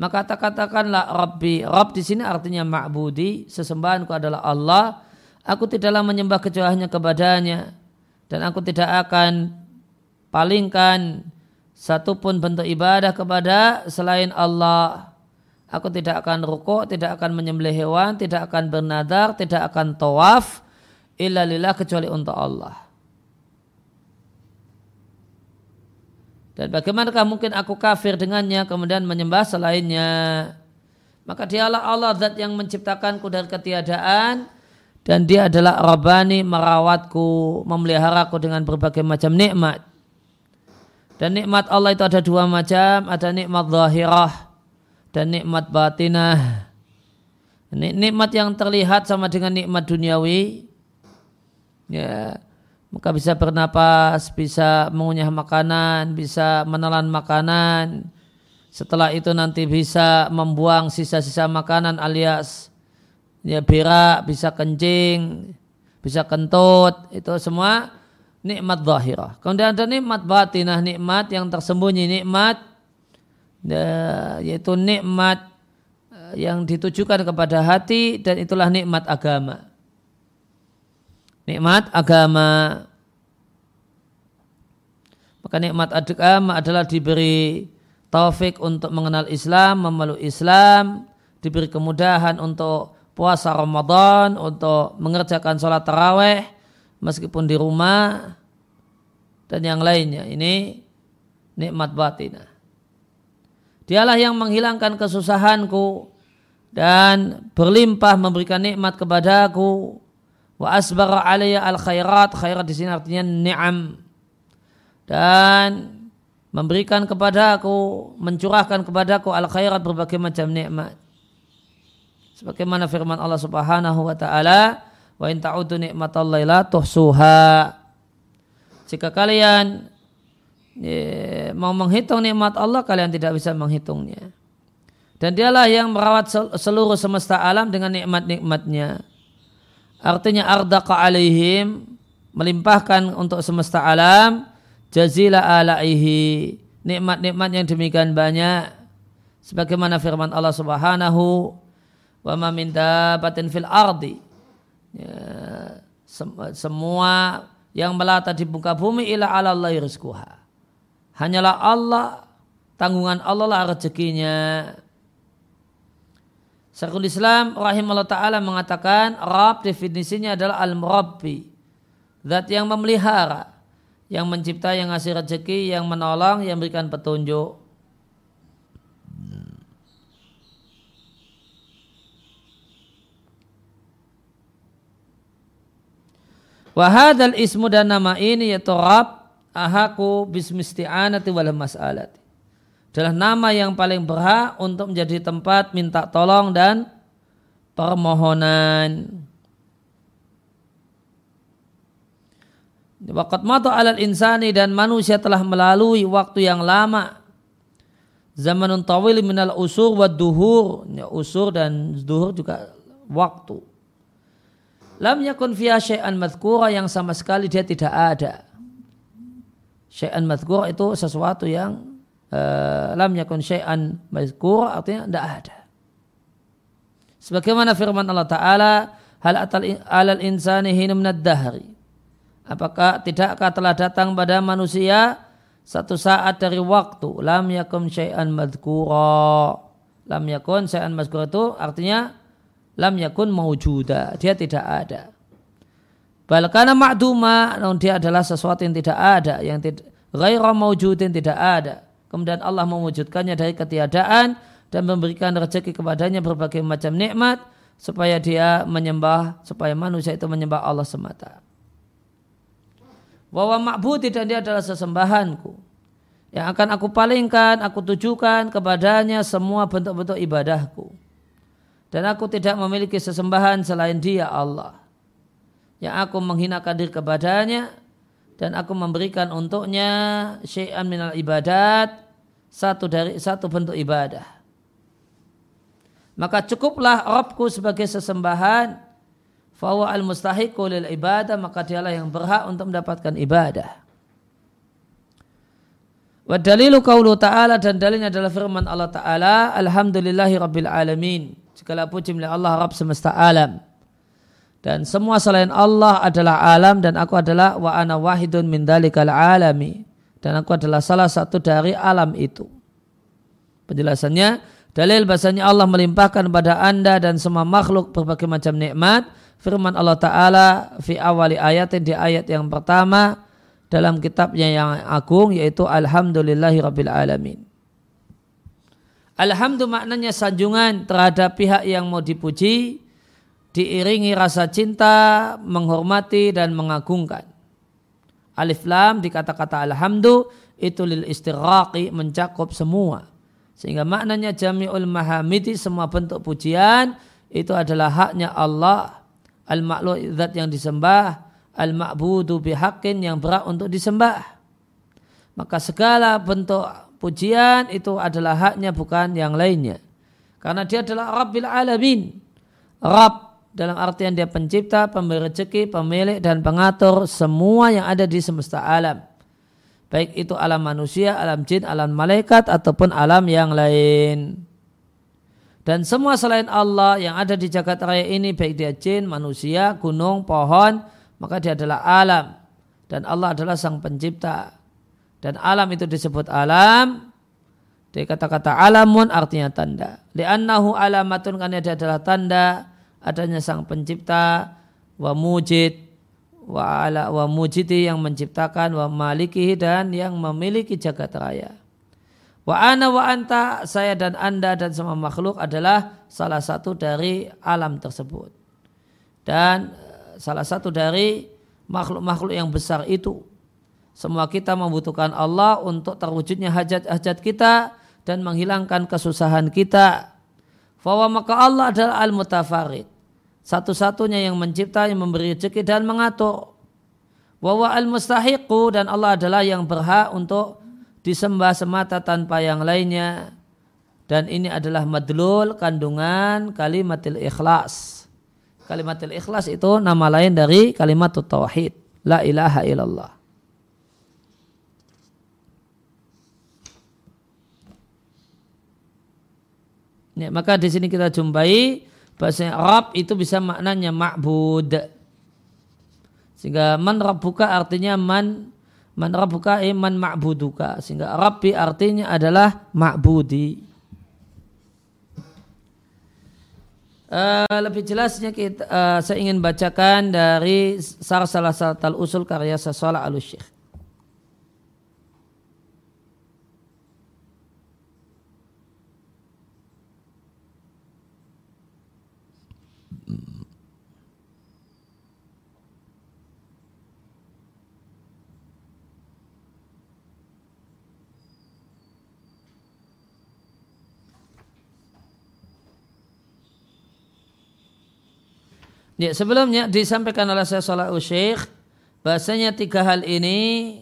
Maka katakanlah Rabbi. Rabb di sini artinya ma'budi. Sesembahanku adalah Allah Aku tidaklah menyembah kecuali kepadanya dan aku tidak akan palingkan satupun bentuk ibadah kepada selain Allah. Aku tidak akan rukuk, tidak akan menyembelih hewan, tidak akan bernadar, tidak akan tawaf illa lillah kecuali untuk Allah. Dan bagaimanakah mungkin aku kafir dengannya kemudian menyembah selainnya? Maka dialah Allah zat yang menciptakanku dari ketiadaan dan dia adalah Rabbani merawatku, memeliharaku dengan berbagai macam nikmat. Dan nikmat Allah itu ada dua macam, ada nikmat zahirah dan nikmat batinah. Nikmat yang terlihat sama dengan nikmat duniawi. Ya, maka bisa bernapas, bisa mengunyah makanan, bisa menelan makanan. Setelah itu nanti bisa membuang sisa-sisa makanan alias ya berak, bisa kencing, bisa kentut, itu semua nikmat zahirah. Kemudian ada nikmat batinah, nikmat yang tersembunyi, nikmat yaitu nikmat eh, yang ditujukan kepada hati dan itulah nikmat agama. Nikmat agama. Maka nikmat agama adalah diberi taufik untuk mengenal Islam, memeluk Islam, diberi kemudahan untuk puasa Ramadan, untuk mengerjakan sholat taraweh meskipun di rumah dan yang lainnya. Ini nikmat batinah. Dialah yang menghilangkan kesusahanku dan berlimpah memberikan nikmat kepadaku. Wa asbara alaiya al khairat. Khairat di sini artinya ni'am. Dan memberikan kepadaku, mencurahkan kepadaku al khairat berbagai macam nikmat. Sebagaimana firman Allah Subhanahu wa taala, "Wa in ta'udu la tuhsuha." Jika kalian ya, mau menghitung nikmat Allah, kalian tidak bisa menghitungnya. Dan dialah yang merawat seluruh semesta alam dengan nikmat-nikmatnya. Artinya ardaqa alaihim, melimpahkan untuk semesta alam, jazila alaihi, nikmat-nikmat yang demikian banyak. Sebagaimana firman Allah subhanahu wa ma min dabatin fil ardi. Ya, semua yang melata di muka bumi ila ala Allah rizkuha. Hanyalah Allah, tanggungan Allah lah rezekinya. Syekhul Islam rahimahullah ta'ala mengatakan Rab definisinya adalah al-murabbi. Zat yang memelihara, yang mencipta, yang ngasih rezeki, yang menolong, yang berikan petunjuk. Wahadal ismu dan nama ini yaitu Rab ahaku bismisti'anati wal mas'alati adalah nama yang paling berhak untuk menjadi tempat minta tolong dan permohonan. Waqat mata alal insani dan manusia telah melalui waktu yang lama. Zamanun tawil minal usur wa duhur. Ya, usur dan duhur juga waktu. Lam yakun fiya syai'an madhkura yang sama sekali dia tidak ada. Syai'an madhkura itu sesuatu yang uh, lam yakun syai'an mazkur artinya tidak ada. Sebagaimana firman Allah Ta'ala hal atal alal insani hinu minad dahri. Apakah tidakkah telah datang pada manusia satu saat dari waktu lam yakun syai'an madhkura. Lam yakun syai'an mazkura itu artinya lam yakun mawjuda. Dia tidak ada. Balkana ma'duma, namun dia adalah sesuatu yang tidak ada, yang tidak ghaira mawjudin tidak ada. Kemudian Allah mewujudkannya dari ketiadaan dan memberikan rezeki kepadanya berbagai macam nikmat supaya dia menyembah, supaya manusia itu menyembah Allah semata. Bahwa ma'budi dan dia adalah sesembahanku. Yang akan aku palingkan, aku tujukan kepadanya semua bentuk-bentuk ibadahku. Dan aku tidak memiliki sesembahan selain dia Allah. Yang aku menghinakan diri kepadanya dan aku memberikan untuknya syai'an minal ibadat satu dari satu bentuk ibadah. Maka cukuplah Rabbku sebagai sesembahan fawa al mustahiqu lil ibadah maka dialah yang berhak untuk mendapatkan ibadah. Wa dalilu qaulu ta'ala dan dalilnya adalah firman Allah Ta'ala Alhamdulillahi Rabbil Alamin Segala puji milik Allah Rabb semesta alam dan semua selain Allah adalah alam dan aku adalah wa ana wahidun min dalikal alami dan aku adalah salah satu dari alam itu. Penjelasannya dalil bahasanya Allah melimpahkan pada anda dan semua makhluk berbagai macam nikmat. Firman Allah Ta'ala fi awali ayat di ayat yang pertama dalam kitabnya yang agung yaitu Alhamdulillahi Rabbil Alamin. Alhamdulillah maknanya sanjungan terhadap pihak yang mau dipuji diiringi rasa cinta, menghormati dan mengagungkan. Alif lam di kata-kata alhamdu itu lil istiraqi mencakup semua. Sehingga maknanya jami'ul mahamidi semua bentuk pujian itu adalah haknya Allah. Al-ma'lu zat yang disembah, al-ma'budu bihaqqin yang berat untuk disembah. Maka segala bentuk pujian itu adalah haknya bukan yang lainnya. Karena dia adalah Rabbil Alamin. Rabb dalam artian dia pencipta, pemberi rezeki, pemilik dan pengatur semua yang ada di semesta alam. Baik itu alam manusia, alam jin, alam malaikat ataupun alam yang lain. Dan semua selain Allah yang ada di jagat raya ini baik dia jin, manusia, gunung, pohon, maka dia adalah alam. Dan Allah adalah sang pencipta. Dan alam itu disebut alam. Dari kata-kata alamun artinya tanda. Li'annahu alamatun karena dia adalah tanda adanya sang pencipta wa mujid wa ala wa mujidi yang menciptakan wa maliki dan yang memiliki jagat raya. Wa ana wa anta saya dan anda dan semua makhluk adalah salah satu dari alam tersebut. Dan eh, salah satu dari makhluk-makhluk yang besar itu. Semua kita membutuhkan Allah untuk terwujudnya hajat-hajat kita dan menghilangkan kesusahan kita. Fawa maka Allah adalah al-mutafarid satu-satunya yang mencipta, yang memberi rezeki dan mengatur. Wawa al-mustahiqu dan Allah adalah yang berhak untuk disembah semata tanpa yang lainnya. Dan ini adalah madlul kandungan kalimatil ikhlas. Kalimatil ikhlas itu nama lain dari kalimat tauhid. La ilaha illallah. Ya, maka di sini kita jumpai bahasa Arab itu bisa maknanya ma'bud. Sehingga man rabbuka artinya man man rabbuka iman eh, ma'buduka. Sehingga Rabbi artinya adalah ma'budi. Uh, lebih jelasnya kita, uh, saya ingin bacakan dari salah satu usul karya Sasola al-Syekh. Ya, sebelumnya disampaikan oleh saya Salah Syekh bahasanya tiga hal ini,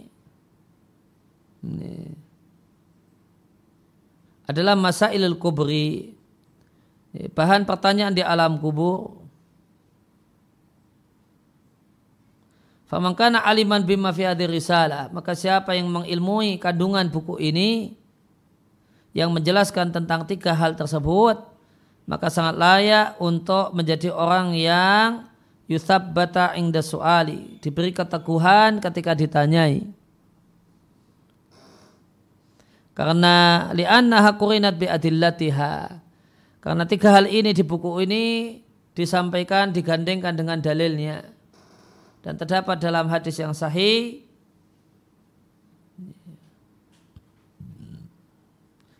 ini adalah masailul kubri. Bahan pertanyaan di alam kubur. Famangkana aliman bima fi risalah maka siapa yang mengilmui kandungan buku ini yang menjelaskan tentang tiga hal tersebut maka sangat layak untuk menjadi orang yang bata ingda su'ali. Diberi keteguhan ketika ditanyai. Karena li'anna hakurinat bi adillatiha karena tiga hal ini di buku ini disampaikan digandengkan dengan dalilnya. Dan terdapat dalam hadis yang sahih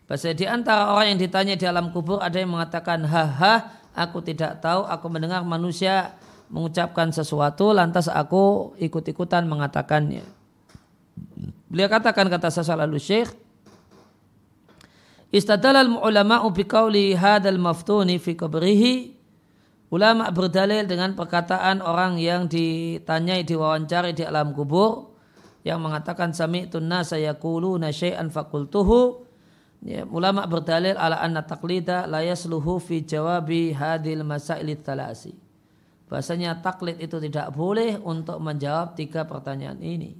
Bahasa di antara orang yang ditanya di alam kubur ada yang mengatakan haha aku tidak tahu aku mendengar manusia mengucapkan sesuatu lantas aku ikut-ikutan mengatakannya. Beliau katakan kata saya lalu Syekh Istadalal ulama'u biqauli hadal maftuni fi qabrihi Ulama berdalil dengan perkataan orang yang ditanyai diwawancari di alam kubur yang mengatakan sami'tun nasa yaquluna syai'an fakultuhu Ya, ulama berdalil ala anna taklida la yasluhu fi jawabi hadil masail talasi. Bahasanya taklid itu tidak boleh untuk menjawab tiga pertanyaan ini.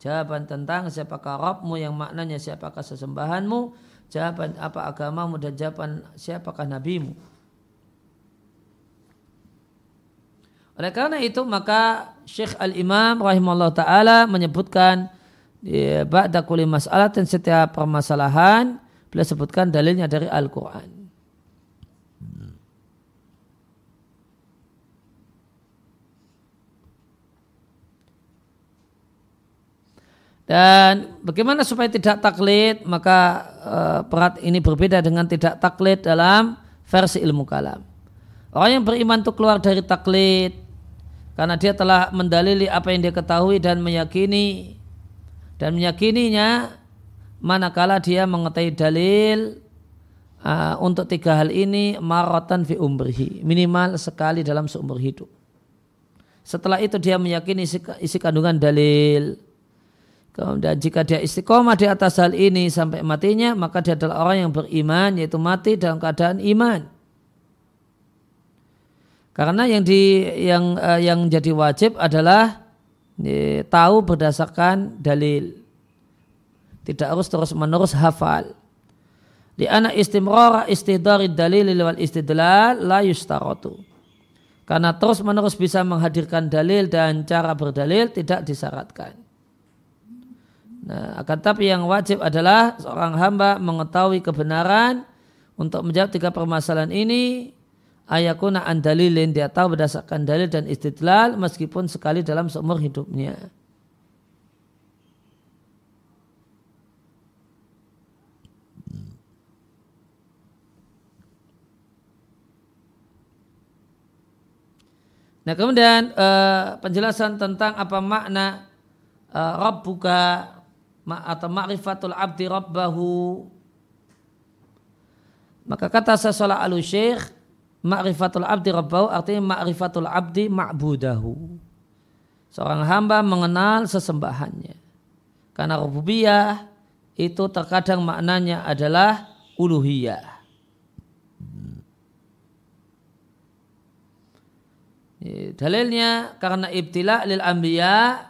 Jawaban tentang siapakah Rabbmu yang maknanya siapakah sesembahanmu, jawaban apa agamamu dan jawaban siapakah nabimu. Oleh karena itu maka Syekh Al-Imam rahimahullah ta'ala menyebutkan ya, ba'da mas'alah dan setiap permasalahan Beliau sebutkan dalilnya dari Al-Quran. Dan bagaimana supaya tidak taklid, maka uh, perat ini berbeda dengan tidak taklid dalam versi ilmu kalam. Orang yang beriman itu keluar dari taklid karena dia telah mendalili apa yang dia ketahui dan meyakini dan meyakininya manakala dia mengetahui dalil uh, untuk tiga hal ini marotan fi umrihi minimal sekali dalam seumur hidup. Setelah itu dia meyakini isi, isi kandungan dalil. Kemudian jika dia istiqomah di atas hal ini sampai matinya, maka dia adalah orang yang beriman, yaitu mati dalam keadaan iman. Karena yang di yang uh, yang jadi wajib adalah ya, tahu berdasarkan dalil. Tidak harus terus menerus hafal. Di anak istimrara istidari dalil wal istidlal la yustaratu. Karena terus menerus bisa menghadirkan dalil dan cara berdalil tidak disyaratkan. Nah, akan tapi yang wajib adalah seorang hamba mengetahui kebenaran untuk menjawab tiga permasalahan ini ayakuna an dalilin dia tahu berdasarkan dalil dan istidlal meskipun sekali dalam seumur hidupnya. Nah kemudian uh, penjelasan tentang apa makna uh, Rabbuka atau ma'rifatul abdi Rabbahu. Maka kata sesolah alu syekh ma'rifatul abdi Rabbahu artinya ma'rifatul abdi ma'budahu. Seorang hamba mengenal sesembahannya. Karena rububiyah itu terkadang maknanya adalah uluhiyah Dalilnya karena ibtila lil anbiya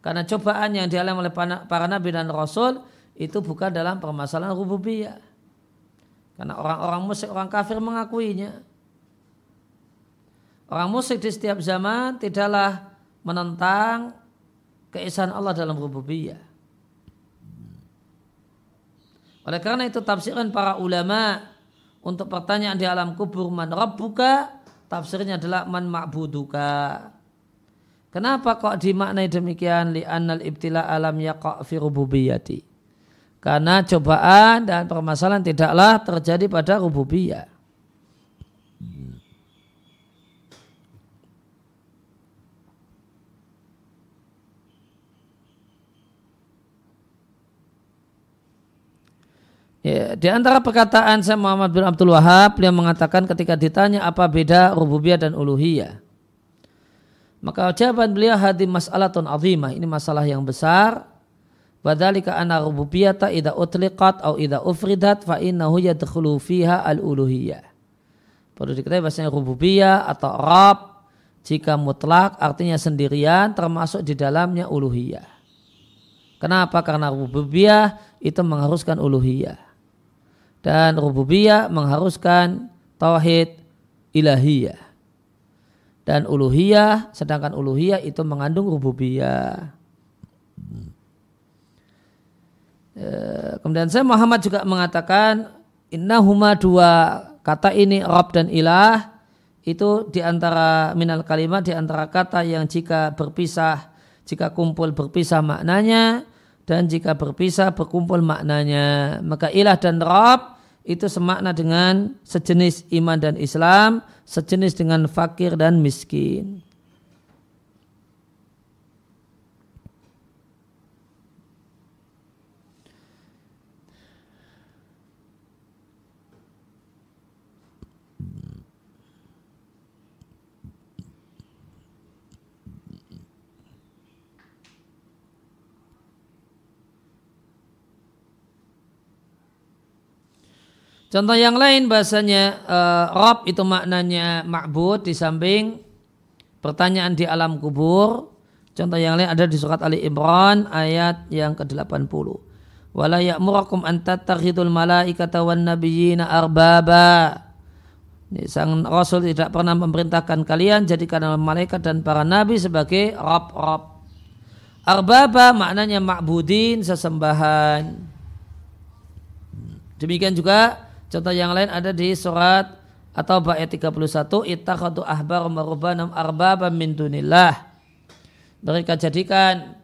karena cobaan yang dialami oleh para nabi dan rasul itu bukan dalam permasalahan rububiyah. Karena orang-orang musyrik, orang kafir mengakuinya. Orang musyrik di setiap zaman tidaklah menentang keesaan Allah dalam rububiyah. Oleh karena itu tafsiran para ulama untuk pertanyaan di alam kubur man rabbuka tafsirnya adalah man ma'buduka. Kenapa kok dimaknai demikian li annal ibtila alam yaqa fi rububiyyati? Karena cobaan dan permasalahan tidaklah terjadi pada rububiyah. Ya, di antara perkataan saya Muhammad bin Abdul Wahab, beliau mengatakan ketika ditanya apa beda rububiyah dan uluhiyah. Maka jawaban beliau hadi mas'alatun azimah. Ini masalah yang besar. Wadhalika anna rububiyata idha utliqat atau idha ufridat fa innahu yadkhulu fiha al-uluhiyah. Perlu diketahui bahasanya rububiyah atau Rab jika mutlak artinya sendirian termasuk di dalamnya uluhiyah. Kenapa? Karena rububiyah itu mengharuskan uluhiyah dan rububiyah mengharuskan tauhid ilahiyah. Dan uluhiyah sedangkan uluhiyah itu mengandung rububiyah. E, kemudian saya Muhammad juga mengatakan innahuma dua kata ini Rob dan ilah itu di antara minal kalimat di antara kata yang jika berpisah jika kumpul berpisah maknanya dan jika berpisah berkumpul maknanya. Maka ilah dan Rob itu semakna dengan sejenis iman dan Islam, sejenis dengan fakir dan miskin. Contoh yang lain bahasanya uh, Rob itu maknanya ma'bud di samping pertanyaan di alam kubur. Contoh yang lain ada di surat Ali Imran ayat yang ke-80. Wala ya'murakum an tattakhidul malaikata wan nabiyyina arbaba. Sang Rasul tidak pernah memerintahkan kalian jadikan malaikat dan para nabi sebagai Rob-Rob. Arbaba maknanya ma'budin sesembahan. Demikian juga Contoh yang lain ada di surat atau ayat 31 ittakhadu ahbar marubanam arbaba min dunillah. Mereka jadikan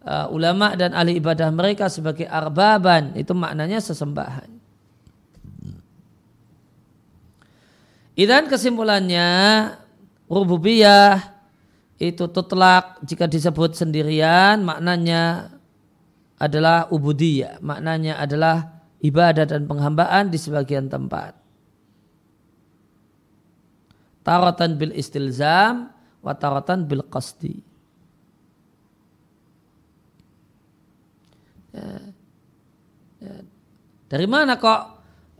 uh, ulama dan ahli ibadah mereka sebagai arbaban itu maknanya sesembahan. Dan kesimpulannya rububiyah itu tutlak jika disebut sendirian maknanya adalah ubudiyah, maknanya adalah ibadah dan penghambaan di sebagian tempat. Taratan bil istilzam wa taratan bil qasdi. Ya. Ya. Dari mana kok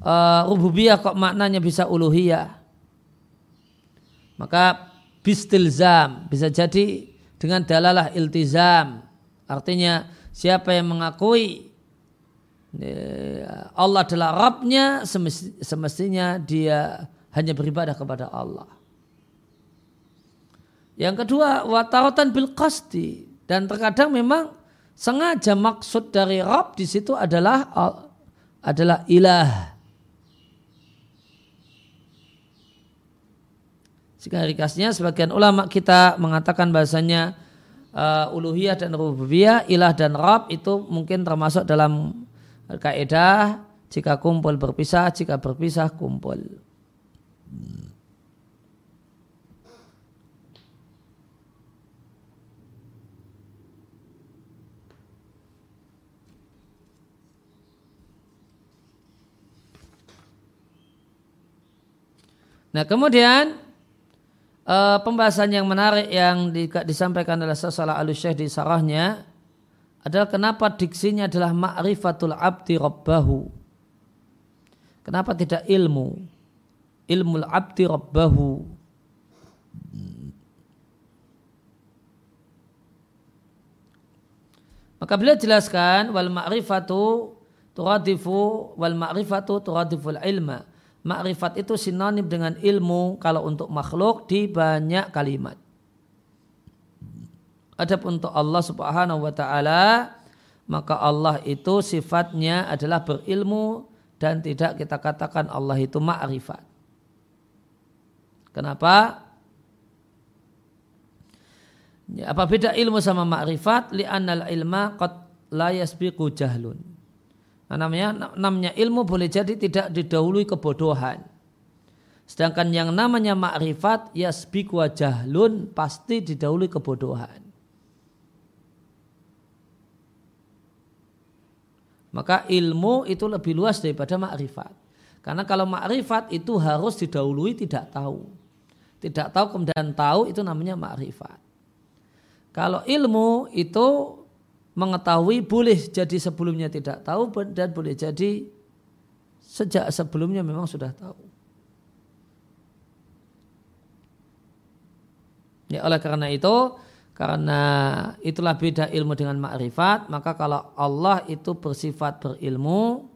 uh, rububiyah kok maknanya bisa uluhiyah? Maka bistilzam bisa jadi dengan dalalah iltizam. Artinya siapa yang mengakui Allah adalah Rabbnya semestinya dia hanya beribadah kepada Allah. Yang kedua, wataratan bil qasdi dan terkadang memang sengaja maksud dari Rabb di situ adalah adalah ilah. Sehingga rikasnya sebagian ulama kita mengatakan bahasanya uh, uluhiyah dan rububiyah, ilah dan rab itu mungkin termasuk dalam kaidah jika kumpul berpisah, jika berpisah kumpul. Nah kemudian uh, pembahasan yang menarik yang di, disampaikan oleh Sasalah al di sarahnya adalah kenapa diksinya adalah ma'rifatul abdi rabbahu. Kenapa tidak ilmu? Ilmu abdi rabbahu. Maka beliau jelaskan wal ma'rifatu turadifu wal ma'rifatu turadiful ilma Ma'rifat itu sinonim dengan ilmu kalau untuk makhluk di banyak kalimat. Adapun untuk Allah Subhanahu wa taala maka Allah itu sifatnya adalah berilmu dan tidak kita katakan Allah itu ma'rifat. Kenapa? Ya, apa beda ilmu sama ma'rifat? Li'annal ilma qad la yasbiqu jahlun. Nah, namanya namanya ilmu boleh jadi tidak didahului kebodohan. Sedangkan yang namanya makrifat yasbiq wa jahlun pasti didahului kebodohan. Maka ilmu itu lebih luas daripada makrifat. Karena kalau makrifat itu harus didahului tidak tahu. Tidak tahu kemudian tahu itu namanya makrifat. Kalau ilmu itu mengetahui boleh jadi sebelumnya tidak tahu dan boleh jadi sejak sebelumnya memang sudah tahu. Ya oleh karena itu karena itulah beda ilmu dengan makrifat maka kalau Allah itu bersifat berilmu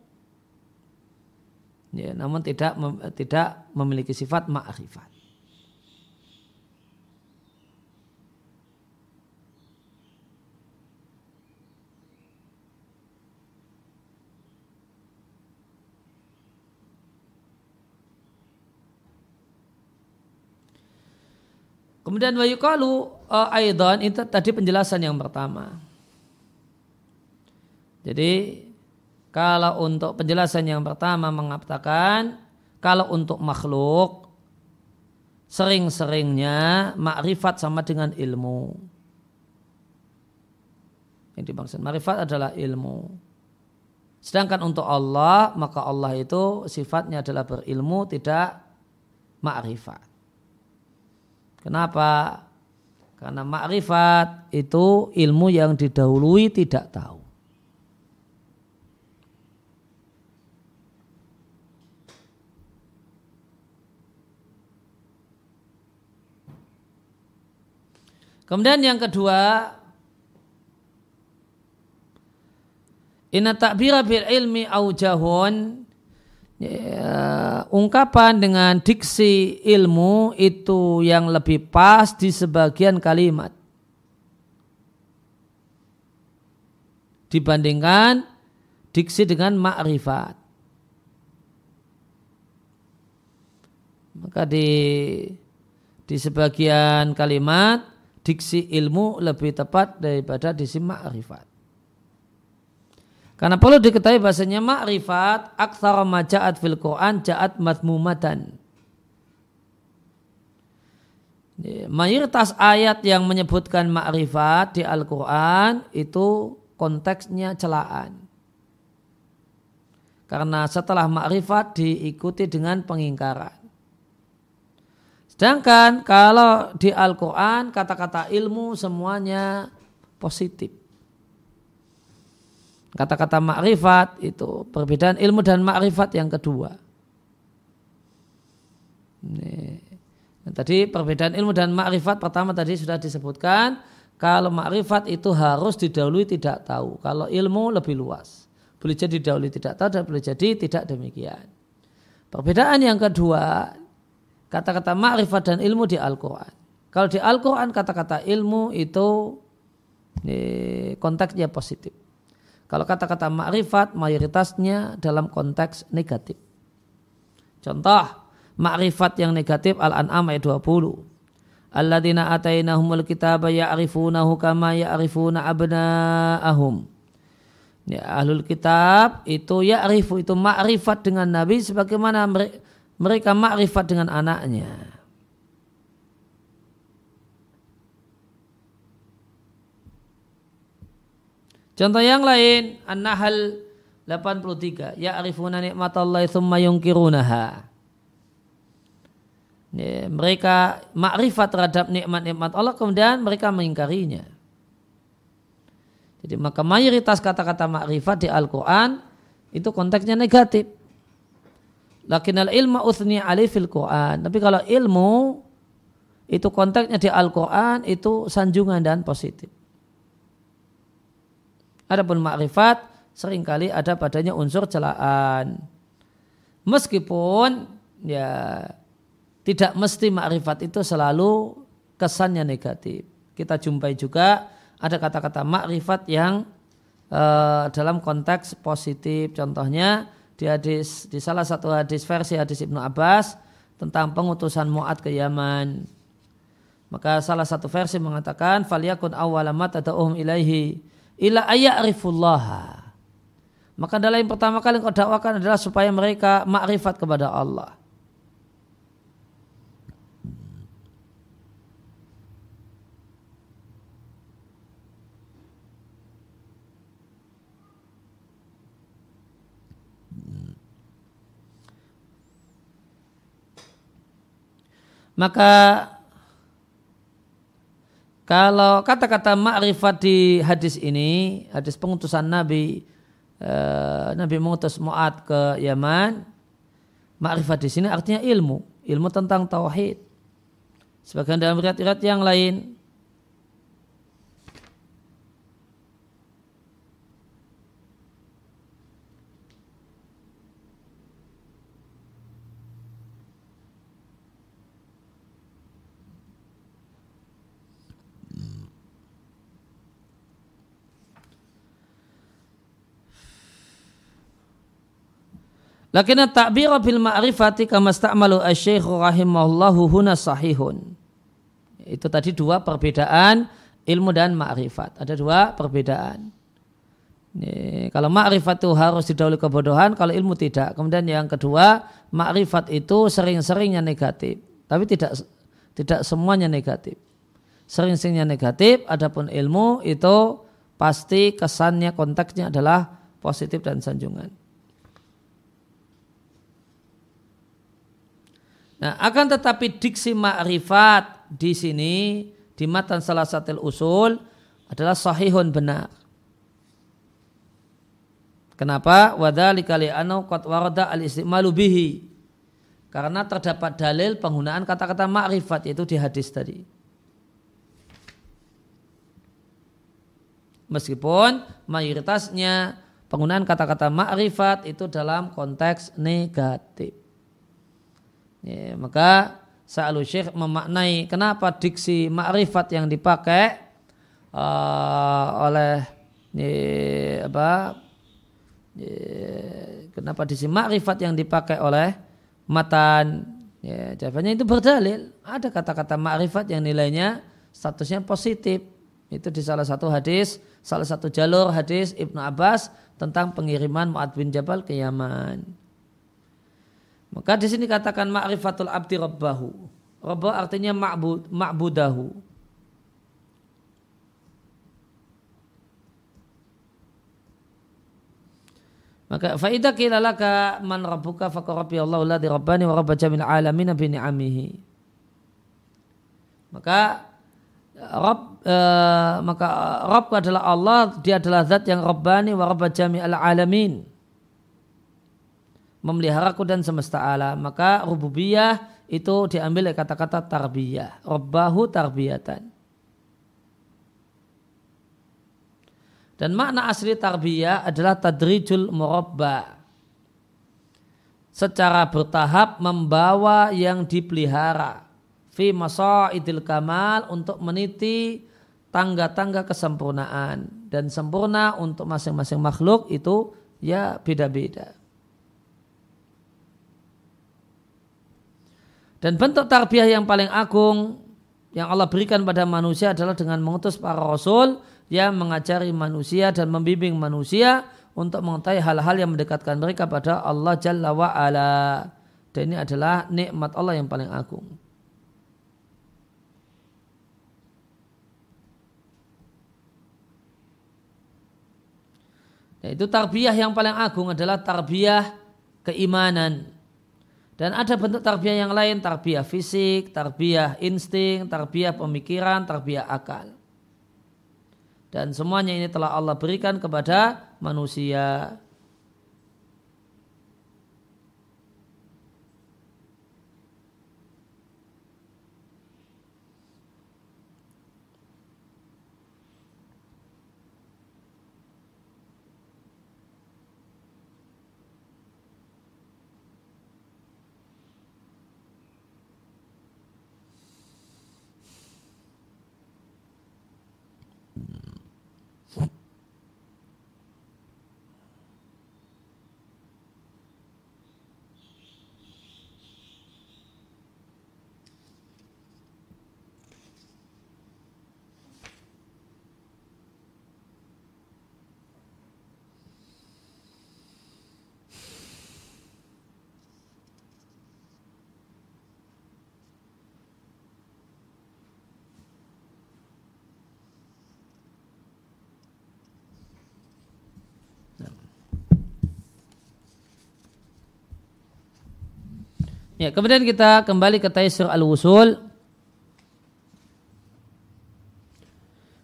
ya namun tidak tidak memiliki sifat makrifat. Kemudian wayukalu uh, aidan itu tadi penjelasan yang pertama. Jadi kalau untuk penjelasan yang pertama mengatakan kalau untuk makhluk sering-seringnya makrifat sama dengan ilmu. Yang dimaksud makrifat adalah ilmu. Sedangkan untuk Allah maka Allah itu sifatnya adalah berilmu tidak makrifat. Kenapa? Karena makrifat itu ilmu yang didahului tidak tahu. Kemudian yang kedua, Inna takbira bil ilmi aujahun ya, ungkapan dengan diksi ilmu itu yang lebih pas di sebagian kalimat dibandingkan diksi dengan makrifat. Maka di di sebagian kalimat diksi ilmu lebih tepat daripada diksi makrifat. Karena perlu diketahui bahasanya makrifat aktsara ma ja'at fil Quran ja'at madmumatan. Mayoritas ayat yang menyebutkan makrifat di Al-Quran itu konteksnya celaan. Karena setelah makrifat diikuti dengan pengingkaran. Sedangkan kalau di Al-Quran kata-kata ilmu semuanya positif. Kata-kata makrifat itu perbedaan ilmu dan makrifat yang kedua. Ini. Tadi perbedaan ilmu dan makrifat pertama tadi sudah disebutkan. Kalau makrifat itu harus didahului tidak tahu. Kalau ilmu lebih luas. Boleh jadi didahului tidak tahu dan boleh jadi tidak demikian. Perbedaan yang kedua, kata-kata makrifat dan ilmu di Al-Quran. Kalau di Al-Quran kata-kata ilmu itu konteksnya positif. Kalau kata-kata makrifat mayoritasnya dalam konteks negatif. Contoh, makrifat yang negatif Al-An'am ayat 20. Alladzina atainahumul kitaba ya'rifunahu kama ya'rifuna abna'ahum. Ya, ahlul kitab itu ya'rifu itu makrifat dengan Nabi sebagaimana mereka makrifat dengan anaknya. Contoh yang lain, An-Nahl 83, ya'rifuna nikmatallahi thumma yungkirunaha. Ya, mereka makrifat terhadap nikmat-nikmat Allah kemudian mereka mengingkarinya. Jadi maka mayoritas kata-kata makrifat di Al-Quran itu konteksnya negatif. Lakin al ilmu uthni alif fil Quran. Tapi kalau ilmu itu konteksnya di Al-Quran itu sanjungan dan positif. Adapun makrifat sering kali ada padanya unsur celaan. Meskipun ya tidak mesti makrifat itu selalu kesannya negatif. Kita jumpai juga ada kata-kata makrifat yang uh, dalam konteks positif. Contohnya di hadis di salah satu hadis versi hadis Ibnu Abbas tentang pengutusan Mu'ad ke Yaman. Maka salah satu versi mengatakan faliyakun awalamat tad'uhum ilaihi ila ayya'rifullaha. Maka adalah yang pertama kali kau dakwakan adalah supaya mereka makrifat kepada Allah. Maka kalau kata-kata makrifat di hadis ini, hadis pengutusan Nabi, eh, Nabi mengutus Mu'ad ke Yaman, makrifat di sini artinya ilmu, ilmu tentang tauhid. Sebagian dalam riwayat-riwayat yang lain, Lakin takbir bil ma'rifati kama sta'malu asy-syekh rahimahullahu huna sahihun. Itu tadi dua perbedaan ilmu dan ma'rifat. Ada dua perbedaan. Ini, kalau ma'rifat itu harus didahului kebodohan, kalau ilmu tidak. Kemudian yang kedua, ma'rifat itu sering-seringnya negatif. Tapi tidak tidak semuanya negatif. Sering-seringnya negatif, adapun ilmu itu pasti kesannya, konteksnya adalah positif dan sanjungan. Nah, akan tetapi diksi ma'rifat di sini di matan salah satu usul adalah sahihun benar. Kenapa? Wadhalika li'anau qad warada al-istimalu bihi. Karena terdapat dalil penggunaan kata-kata ma'rifat yaitu di hadis tadi. Meskipun mayoritasnya penggunaan kata-kata ma'rifat itu dalam konteks negatif. Ya, maka Sa'alu Syekh memaknai kenapa diksi ma'rifat yang dipakai uh, oleh ya, apa ya, kenapa diksi ma'rifat yang dipakai oleh matan. Ya, jawabannya itu berdalil. Ada kata-kata ma'rifat yang nilainya statusnya positif. Itu di salah satu hadis salah satu jalur hadis Ibnu Abbas tentang pengiriman Mu'ad bin Jabal ke Yaman. Maka di sini katakan ma'rifatul abdi rabbahu. Rabbah artinya ma'bud, ma'budahu. Maka faidah kila laka man rabbuka faqarabi Allah alladhi rabbani wa rabba jamil alamin bi ni'amihi. Maka Rabb uh, maka Rabb adalah Allah, dia adalah zat yang Rabbani wa Rabba al alamin memeliharaku dan semesta alam. Maka rububiyah itu diambil dari kata-kata tarbiyah. Rabbahu tarbiyatan. Dan makna asli tarbiyah adalah tadrijul murabba. Secara bertahap membawa yang dipelihara. Fi idil kamal untuk meniti tangga-tangga kesempurnaan. Dan sempurna untuk masing-masing makhluk itu ya beda-beda. Dan bentuk tarbiyah yang paling agung yang Allah berikan pada manusia adalah dengan mengutus para rasul yang mengajari manusia dan membimbing manusia untuk mengetahui hal-hal yang mendekatkan mereka pada Allah Jalla wa'ala. Dan ini adalah nikmat Allah yang paling agung. Itu tarbiyah yang paling agung adalah tarbiyah keimanan. Dan ada bentuk tarbiyah yang lain, tarbiyah fisik, tarbiyah insting, tarbiyah pemikiran, tarbiyah akal. Dan semuanya ini telah Allah berikan kepada manusia. Ya, kemudian kita kembali ke Taisir al-Wusul.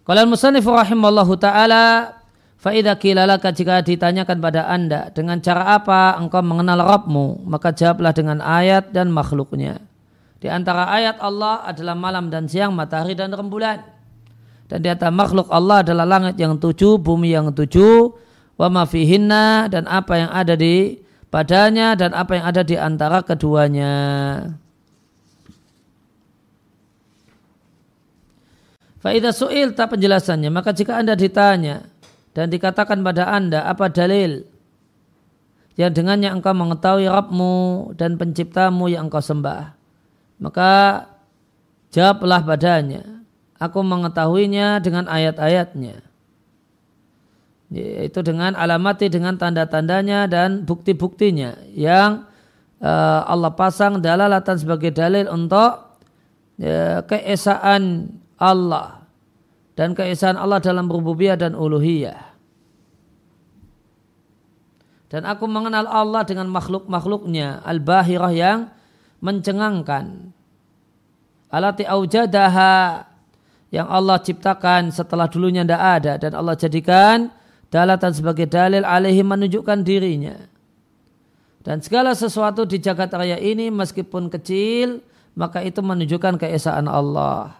Kalau musannif rahimallahu taala Faidah kilalaka jika ditanyakan pada anda dengan cara apa engkau mengenal Rabbmu maka jawablah dengan ayat dan makhluknya. Di antara ayat Allah adalah malam dan siang, matahari dan rembulan. Dan di antara makhluk Allah adalah langit yang tujuh, bumi yang tujuh, wa mafihinna dan apa yang ada di padanya dan apa yang ada di antara keduanya. Faidah su'il tak penjelasannya, maka jika anda ditanya dan dikatakan pada anda apa dalil yang dengannya engkau mengetahui Rabbmu dan penciptamu yang engkau sembah, maka jawablah padanya, aku mengetahuinya dengan ayat-ayatnya yaitu dengan alamati dengan tanda-tandanya dan bukti-buktinya yang uh, Allah pasang dalalatan sebagai dalil untuk uh, keesaan Allah dan keesaan Allah dalam rububiyah dan uluhiyah. Dan aku mengenal Allah dengan makhluk-makhluknya al-bahirah yang mencengangkan. Alati aujadaha yang Allah ciptakan setelah dulunya tidak ada dan Allah jadikan dalatan sebagai dalil alaihi menunjukkan dirinya. Dan segala sesuatu di jagat raya ini meskipun kecil, maka itu menunjukkan keesaan Allah.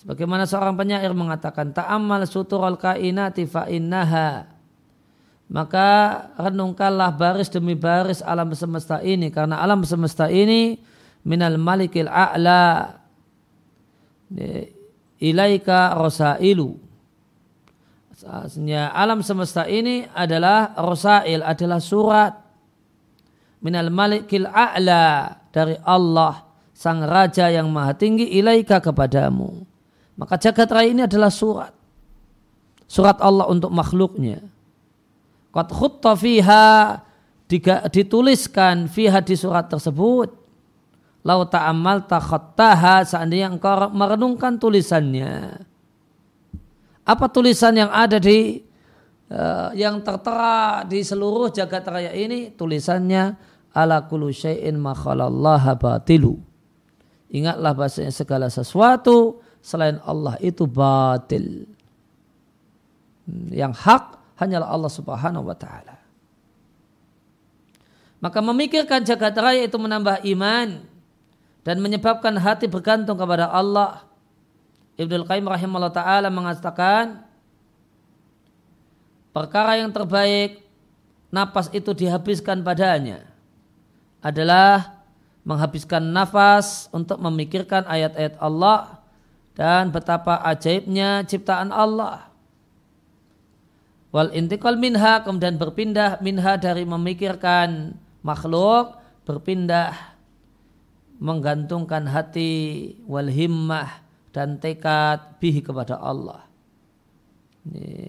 Sebagaimana seorang penyair mengatakan, Ta'amal suturul kainati fa'innaha. Maka renungkanlah baris demi baris alam semesta ini. Karena alam semesta ini minal malikil a'la ilaika rosailu Aslinya alam semesta ini adalah rosail, adalah surat minal malikil a'la dari Allah sang raja yang maha tinggi ilaika kepadamu. Maka jagat raya ini adalah surat. Surat Allah untuk makhluknya. Qad khutta fiha dituliskan fiha di surat tersebut. Lau ta'amal takhattaha seandainya engkau merenungkan tulisannya apa tulisan yang ada di uh, yang tertera di seluruh jagat raya ini tulisannya ala kullu syai'in ma batilu. Ingatlah bahasanya segala sesuatu selain Allah itu batil. Yang hak hanyalah Allah Subhanahu wa taala. Maka memikirkan jagat raya itu menambah iman dan menyebabkan hati bergantung kepada Allah Ibnu Qayyim rahimahullah taala mengatakan perkara yang terbaik napas itu dihabiskan padanya adalah menghabiskan nafas untuk memikirkan ayat-ayat Allah dan betapa ajaibnya ciptaan Allah. Wal intikal minha kemudian berpindah minha dari memikirkan makhluk berpindah menggantungkan hati wal himmah dan tekad bihi kepada Allah.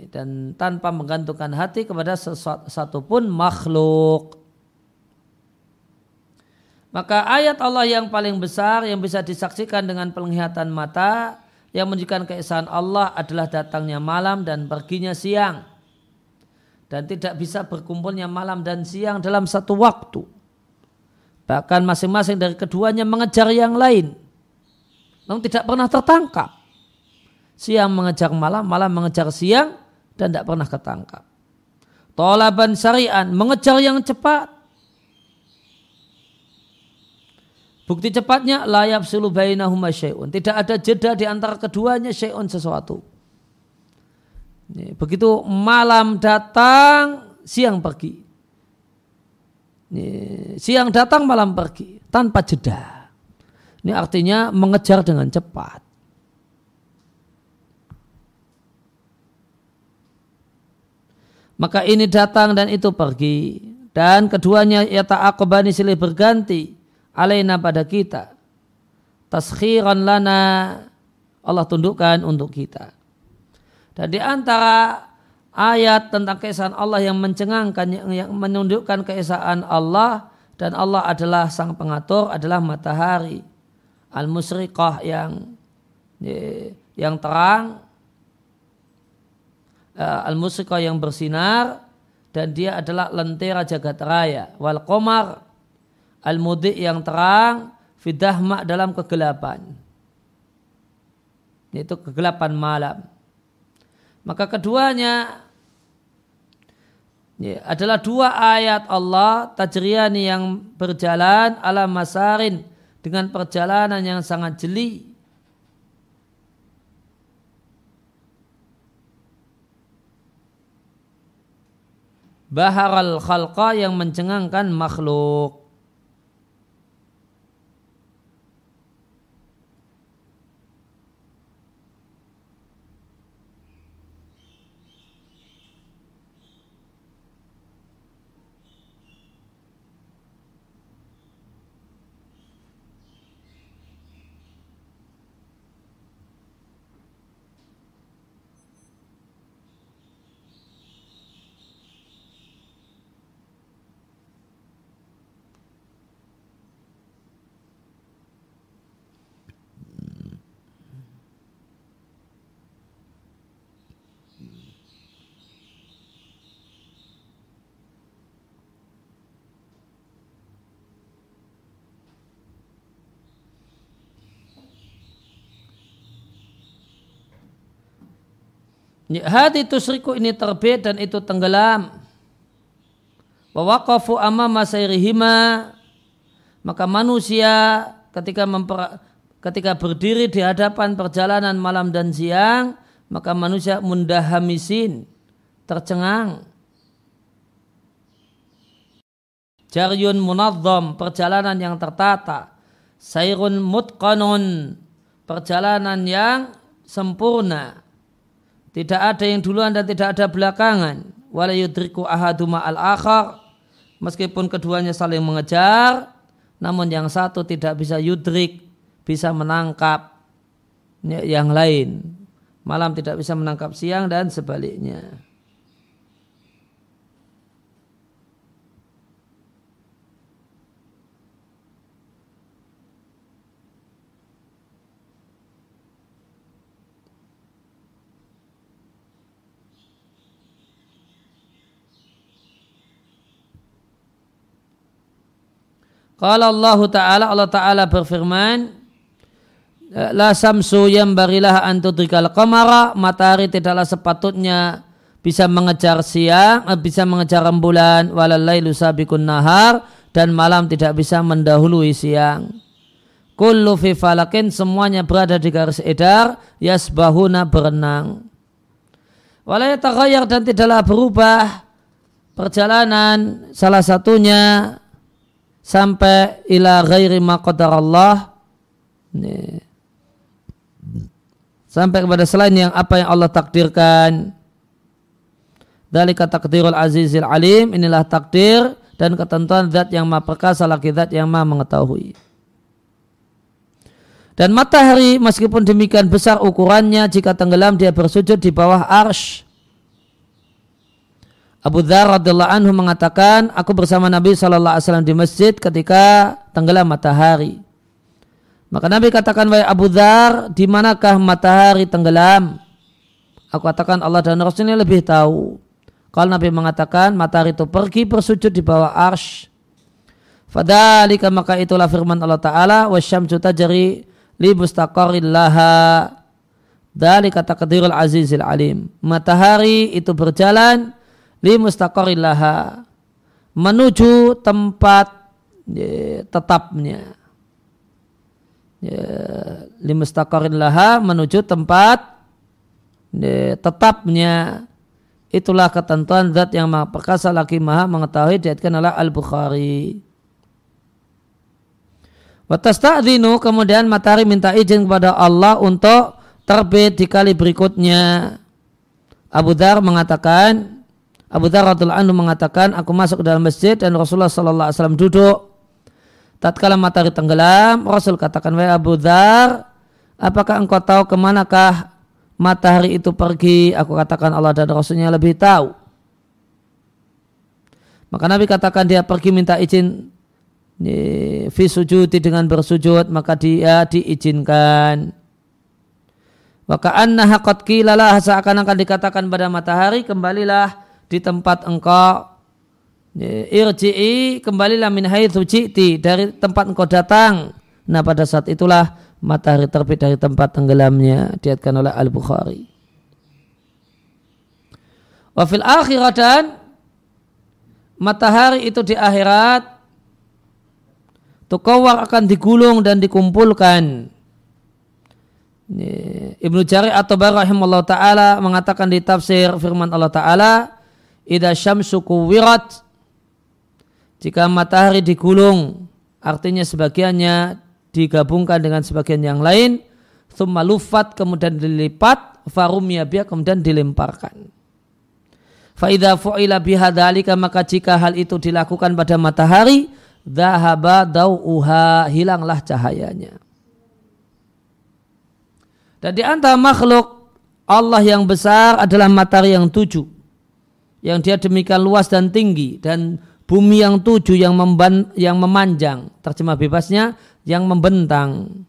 Dan tanpa menggantungkan hati kepada sesuatu pun makhluk. Maka ayat Allah yang paling besar yang bisa disaksikan dengan penglihatan mata yang menunjukkan keesaan Allah adalah datangnya malam dan perginya siang. Dan tidak bisa berkumpulnya malam dan siang dalam satu waktu. Bahkan masing-masing dari keduanya mengejar yang lain. Namun tidak pernah tertangkap. Siang mengejar malam, malam mengejar siang dan tidak pernah ketangkap. Tolaban syarian, mengejar yang cepat. Bukti cepatnya layap sulu syai'un. Tidak ada jeda di antara keduanya syai'un sesuatu. Begitu malam datang, siang pergi siang datang malam pergi tanpa jeda. Ini artinya mengejar dengan cepat. Maka ini datang dan itu pergi. Dan keduanya ya ta'akobani silih berganti. Alaina pada kita. Taskhiran lana. Allah tundukkan untuk kita. Dan di antara ayat tentang keesaan Allah yang mencengangkan yang, menundukkan keesaan Allah dan Allah adalah sang pengatur adalah matahari al musriqah yang yang terang uh, al musriqah yang bersinar dan dia adalah lentera jagat raya wal qamar al mudi yang terang fidahma dalam kegelapan. Yaitu kegelapan malam. Maka keduanya ya, adalah dua ayat Allah tajriyani yang berjalan ala masarin dengan perjalanan yang sangat jeli. Baharal khalqa yang mencengangkan makhluk Hati tusriku ini terbit dan itu tenggelam. Wawakafu amma masairihima. Maka manusia ketika memper, ketika berdiri di hadapan perjalanan malam dan siang, maka manusia mundahamisin, tercengang. Jaryun munadzam, perjalanan yang tertata. Sairun mutqanun, perjalanan yang sempurna tidak ada yang duluan dan tidak ada belakangan. Wala yudriku ahaduma al-akhar. Meskipun keduanya saling mengejar, namun yang satu tidak bisa yudrik, bisa menangkap yang lain. Malam tidak bisa menangkap siang dan sebaliknya. Kalau Allah Ta'ala, Allah Ta'ala berfirman, La samsu yang barilah antudrikal kamara, matahari tidaklah sepatutnya bisa mengejar siang, eh, bisa mengejar rembulan, walalailu sabikun nahar, dan malam tidak bisa mendahului siang. Kullu fi falakin semuanya berada di garis edar, yasbahuna berenang. Walayataghayyar dan tidaklah berubah perjalanan salah satunya sampai ila ghairi ma Allah. Sampai kepada selain yang apa yang Allah takdirkan. Kata takdirul azizil alim. Inilah takdir dan ketentuan zat yang maha perkasa lagi zat yang maha mengetahui. Dan matahari meskipun demikian besar ukurannya jika tenggelam dia bersujud di bawah arsh. Abu Dhar radhiyallahu anhu mengatakan, aku bersama Nabi sallallahu alaihi wasallam di masjid ketika tenggelam matahari. Maka Nabi katakan, wahai Abu Dhar, di manakah matahari tenggelam? Aku katakan Allah dan Rasulnya lebih tahu. Kalau Nabi mengatakan matahari itu pergi bersujud di bawah arsh. Fadalika maka itulah firman Allah Ta'ala wasyamsu tajri li mustaqarrillaha dalika taqdirul azizil alim. Matahari itu berjalan li mustaqarrillaha menuju tempat ya, tetapnya. Ya, li mustaqarrillaha menuju tempat tetapnya itulah ketentuan zat yang maha perkasa lagi maha mengetahui diatkan oleh Al-Bukhari. Watas ta'dinu kemudian matahari minta izin kepada Allah untuk terbit di kali berikutnya. Abu Dhar mengatakan, Abu Dhar radhiallahu anhu mengatakan, aku masuk ke dalam masjid dan Rasulullah sallallahu alaihi wasallam duduk. Tatkala matahari tenggelam, Rasul katakan, wahai Abu Dhar, apakah engkau tahu ke manakah matahari itu pergi, aku katakan Allah dan Rasulnya lebih tahu. Maka Nabi katakan dia pergi minta izin fi sujudi dengan bersujud maka dia diizinkan. Maka anna haqat kilalah seakan-akan dikatakan pada matahari kembalilah di tempat engkau irji'i kembalilah min haitsu dari tempat engkau datang. Nah pada saat itulah matahari terbit dari tempat tenggelamnya diatkan oleh Al-Bukhari. Wafil akhirat dan matahari itu di akhirat tukawar akan digulung dan dikumpulkan. Ibnu Jari atau rahimahullah ta'ala mengatakan di tafsir firman Allah ta'ala Ida syamsu kuwirat Jika matahari digulung Artinya sebagiannya digabungkan dengan sebagian yang lain, thumma lufat kemudian dilipat, farumia biya kemudian dilemparkan. Fa'idha fu'ila bihadhalika maka jika hal itu dilakukan pada matahari, dhahaba dau'uha, hilanglah cahayanya. Dan di antara makhluk Allah yang besar adalah matahari yang tujuh. Yang dia demikian luas dan tinggi. Dan bumi yang tujuh yang, memban, yang memanjang. Terjemah bebasnya, yang membentang.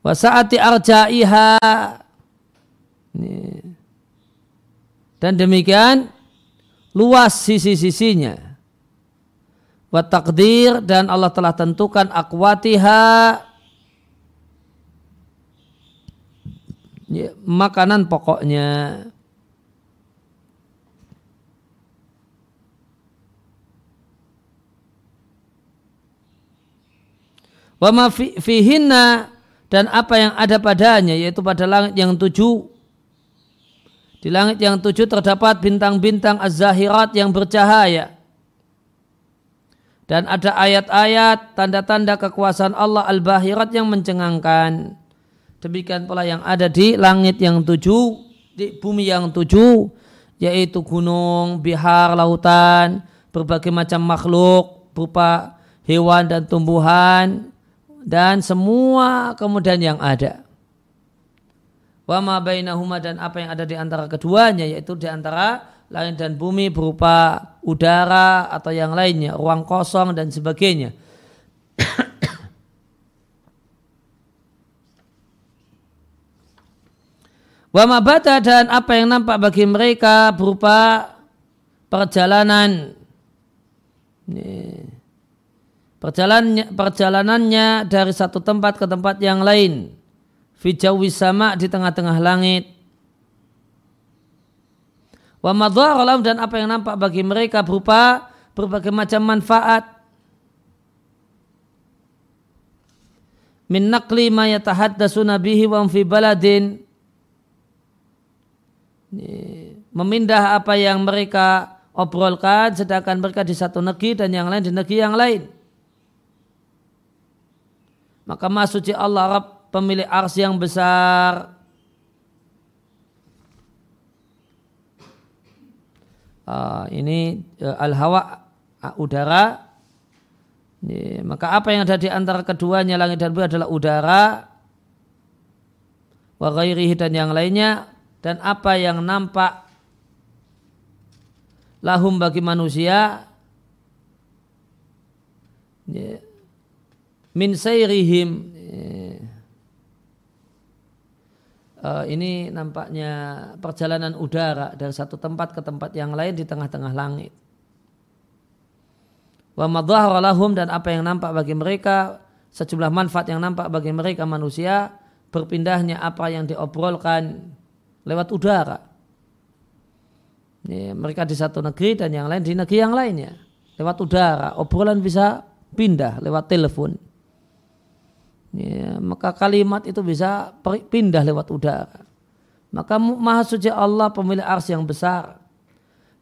Wasaati arja'iha dan demikian luas sisi-sisinya. Wa takdir dan Allah telah tentukan akwatiha makanan pokoknya. Wa fihinna dan apa yang ada padanya yaitu pada langit yang tujuh. Di langit yang tujuh terdapat bintang-bintang az-zahirat yang bercahaya. Dan ada ayat-ayat tanda-tanda kekuasaan Allah al-bahirat yang mencengangkan. Demikian pula yang ada di langit yang tujuh di bumi yang tujuh yaitu gunung, bihar, lautan berbagai macam makhluk berupa hewan dan tumbuhan dan semua kemudian yang ada. Wa ma bainahuma dan apa yang ada di antara keduanya yaitu di antara langit dan bumi berupa udara atau yang lainnya, ruang kosong dan sebagainya. <coughs> Wa bata dan apa yang nampak bagi mereka berupa perjalanan. Nih Perjalanannya, perjalanannya dari satu tempat ke tempat yang lain. Fijawi sama di tengah-tengah langit. Wa madharalam dan apa yang nampak bagi mereka berupa berbagai macam manfaat. Min naqli ma yatahaddasu nabihi wa fi baladin. Memindah apa yang mereka obrolkan sedangkan mereka di satu negeri dan yang lain di negeri yang lain. Maka maha suci Allah Rabb pemilik ars yang besar. Uh, ini uh, al-hawa uh, udara. Ya, maka apa yang ada di antara keduanya langit dan bumi adalah udara. Wa dan yang lainnya. Dan apa yang nampak lahum bagi manusia. Ya, min sayrihim uh, ini nampaknya perjalanan udara dari satu tempat ke tempat yang lain di tengah-tengah langit wa lahum dan apa yang nampak bagi mereka sejumlah manfaat yang nampak bagi mereka manusia berpindahnya apa yang diobrolkan lewat udara. Ini, mereka di satu negeri dan yang lain di negeri yang lainnya lewat udara. Obrolan bisa pindah lewat telepon. Ya, maka kalimat itu bisa pindah lewat udara. Maka maha suci Allah pemilik ars yang besar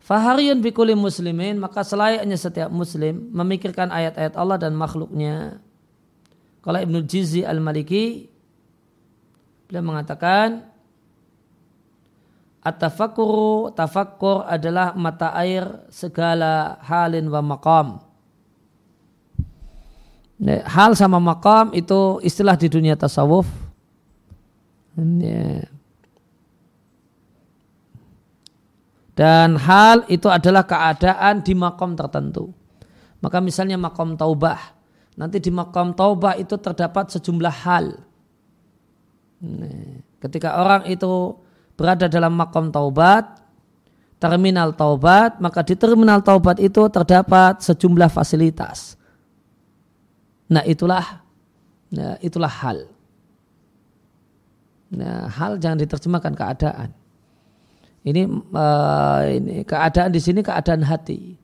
Fahariyun bikuli muslimin, maka selayaknya setiap muslim memikirkan ayat-ayat Allah dan makhluknya. Kalau Ibnu Jizi al-Maliki, beliau mengatakan, At-tafakuru, tafakkur adalah mata air segala halin wa maqam. Hal sama maqam itu istilah di dunia tasawuf. Dan hal itu adalah keadaan di makom tertentu. Maka misalnya makom taubah. Nanti di makom taubah itu terdapat sejumlah hal. Ketika orang itu berada dalam makom taubat, terminal taubat, maka di terminal taubat itu terdapat sejumlah fasilitas. Nah itulah, nah, itulah hal. Nah, hal jangan diterjemahkan keadaan. Ini, uh, ini keadaan di sini keadaan hati.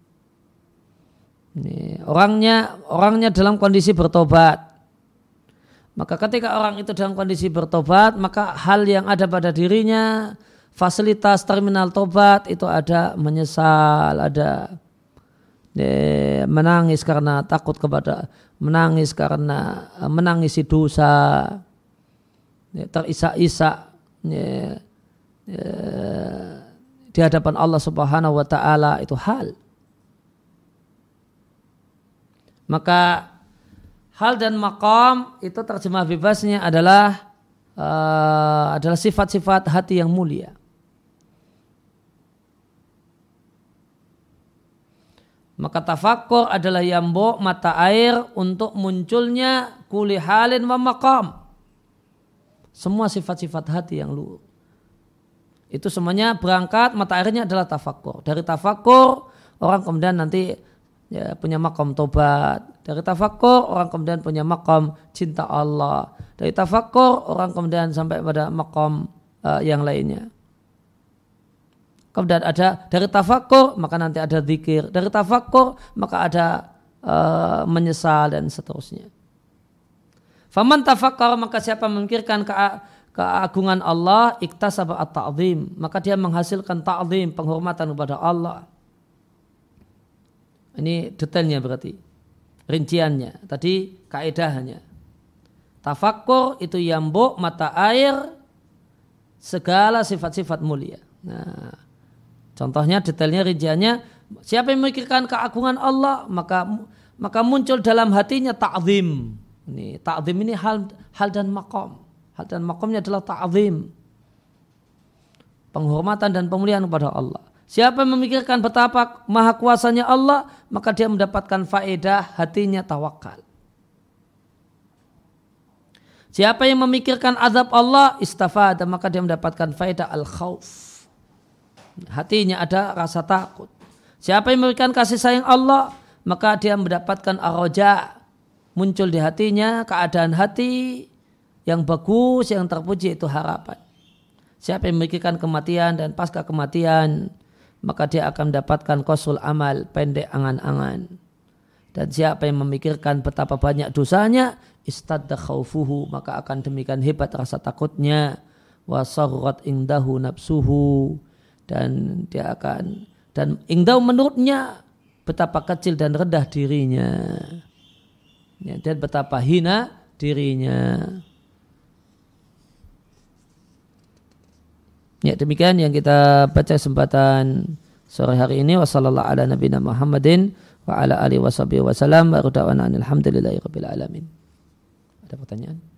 Ini, orangnya orangnya dalam kondisi bertobat. Maka ketika orang itu dalam kondisi bertobat, maka hal yang ada pada dirinya, fasilitas terminal tobat itu ada menyesal, ada ya, menangis karena takut kepada, menangis karena menangisi dosa, ya, terisak-isak, ya, Ya, di hadapan Allah Subhanahu wa taala itu hal. Maka hal dan makam itu terjemah bebasnya adalah uh, adalah sifat-sifat hati yang mulia. Maka tafakur adalah yambo mata air untuk munculnya kuli halin wa makam. Semua sifat-sifat hati yang luhur. Itu semuanya berangkat mata airnya adalah tafakur. Dari tafakur orang kemudian nanti ya, punya makam tobat. Dari tafakur orang kemudian punya makam cinta Allah. Dari tafakur orang kemudian sampai pada makam uh, yang lainnya. Kemudian ada dari tafakur maka nanti ada zikir. Dari tafakur maka ada uh, menyesal dan seterusnya. Faman tafakkar maka siapa memikirkan ke keagungan Allah iktasaba at-ta'zim. Maka dia menghasilkan ta'zim penghormatan kepada Allah. Ini detailnya berarti. Rinciannya. Tadi kaedahnya. Tafakkur itu yambuk mata air segala sifat-sifat mulia. Nah contohnya detailnya rinciannya siapa yang memikirkan keagungan Allah maka maka muncul dalam hatinya ta'zim ini ta'zim ini hal hal dan makom Hal dan makamnya adalah ta'zim. Penghormatan dan pemulihan kepada Allah. Siapa yang memikirkan betapa maha kuasanya Allah, maka dia mendapatkan faedah hatinya tawakal. Siapa yang memikirkan azab Allah, istafad, maka dia mendapatkan faedah al-khawf. Hatinya ada rasa takut. Siapa yang memikirkan kasih sayang Allah, maka dia mendapatkan aroja. Muncul di hatinya keadaan hati yang bagus, yang terpuji itu harapan. Siapa yang memikirkan kematian dan pasca kematian, maka dia akan mendapatkan kosul amal pendek angan-angan. Dan siapa yang memikirkan betapa banyak dosanya, istadda khawfuhu, maka akan demikian hebat rasa takutnya. Wasarrat ingdahu nafsuhu. Dan dia akan, dan ingdahu menurutnya betapa kecil dan rendah dirinya. Ya, dan betapa hina dirinya. Ya demikian yang kita baca kesempatan sore hari ini wasallallahu ala nabiyina Muhammadin wa ala alihi wasallam wa. Ada pertanyaan?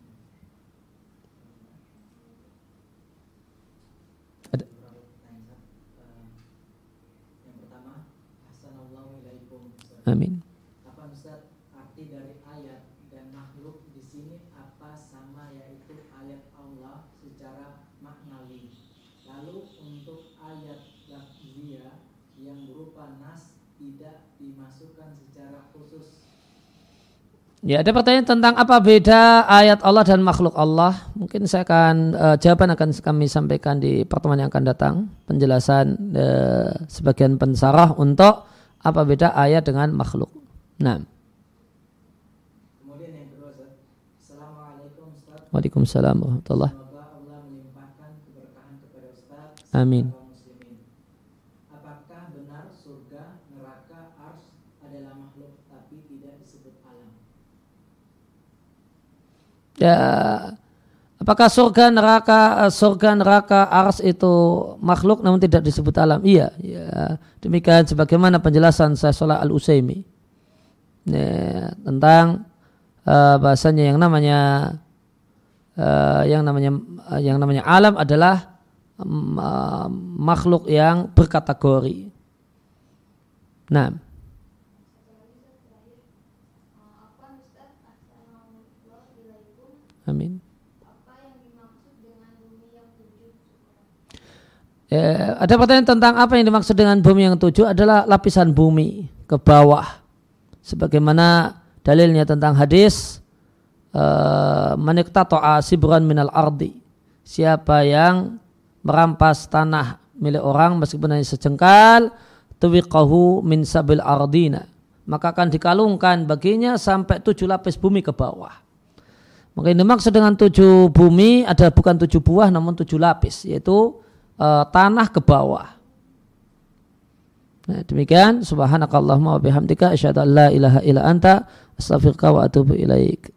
Amin. Apa Ustaz arti dari ayat dan makhluk di sini apa sama yaitu ayat Allah secara maknawi. Lalu untuk ayat lafziyah yang berupa nas tidak dimasukkan secara khusus. Ya, ada pertanyaan tentang apa beda ayat Allah dan makhluk Allah. Mungkin saya akan uh, jawaban akan kami sampaikan di pertemuan yang akan datang. Penjelasan uh, sebagian pensarah untuk apa beda ayat dengan makhluk? Nah. Kemudian yang kedua, Assalamualaikum Ustaz. Waalaikumsalam warahmatullahi Ustaz. Amin. Apakah benar surga, neraka, ars adalah makhluk tapi tidak disebut alam? Ya, Apakah surga neraka surga neraka ars itu makhluk namun tidak disebut alam? Iya, ya. Demikian sebagaimana penjelasan saya Salah Al Utsaimin ya, tentang uh, bahasanya yang namanya uh, yang namanya uh, yang namanya alam adalah um, uh, makhluk yang berkategori. Nah. Amin. Ya, ada pertanyaan tentang apa yang dimaksud dengan bumi yang tujuh adalah lapisan bumi ke bawah. Sebagaimana dalilnya tentang hadis uh, maniktato'a sibran minal ardi. Siapa yang merampas tanah milik orang meskipun hanya sejengkal tuwiqahu min sabil ardina maka akan dikalungkan baginya sampai tujuh lapis bumi ke bawah. Maka ini maksud dengan tujuh bumi ada bukan tujuh buah namun tujuh lapis yaitu uh, tanah ke bawah. Nah, demikian subhanakallahumma wa bihamdika asyhadu an la ilaha illa anta astaghfiruka wa atubu ilaik.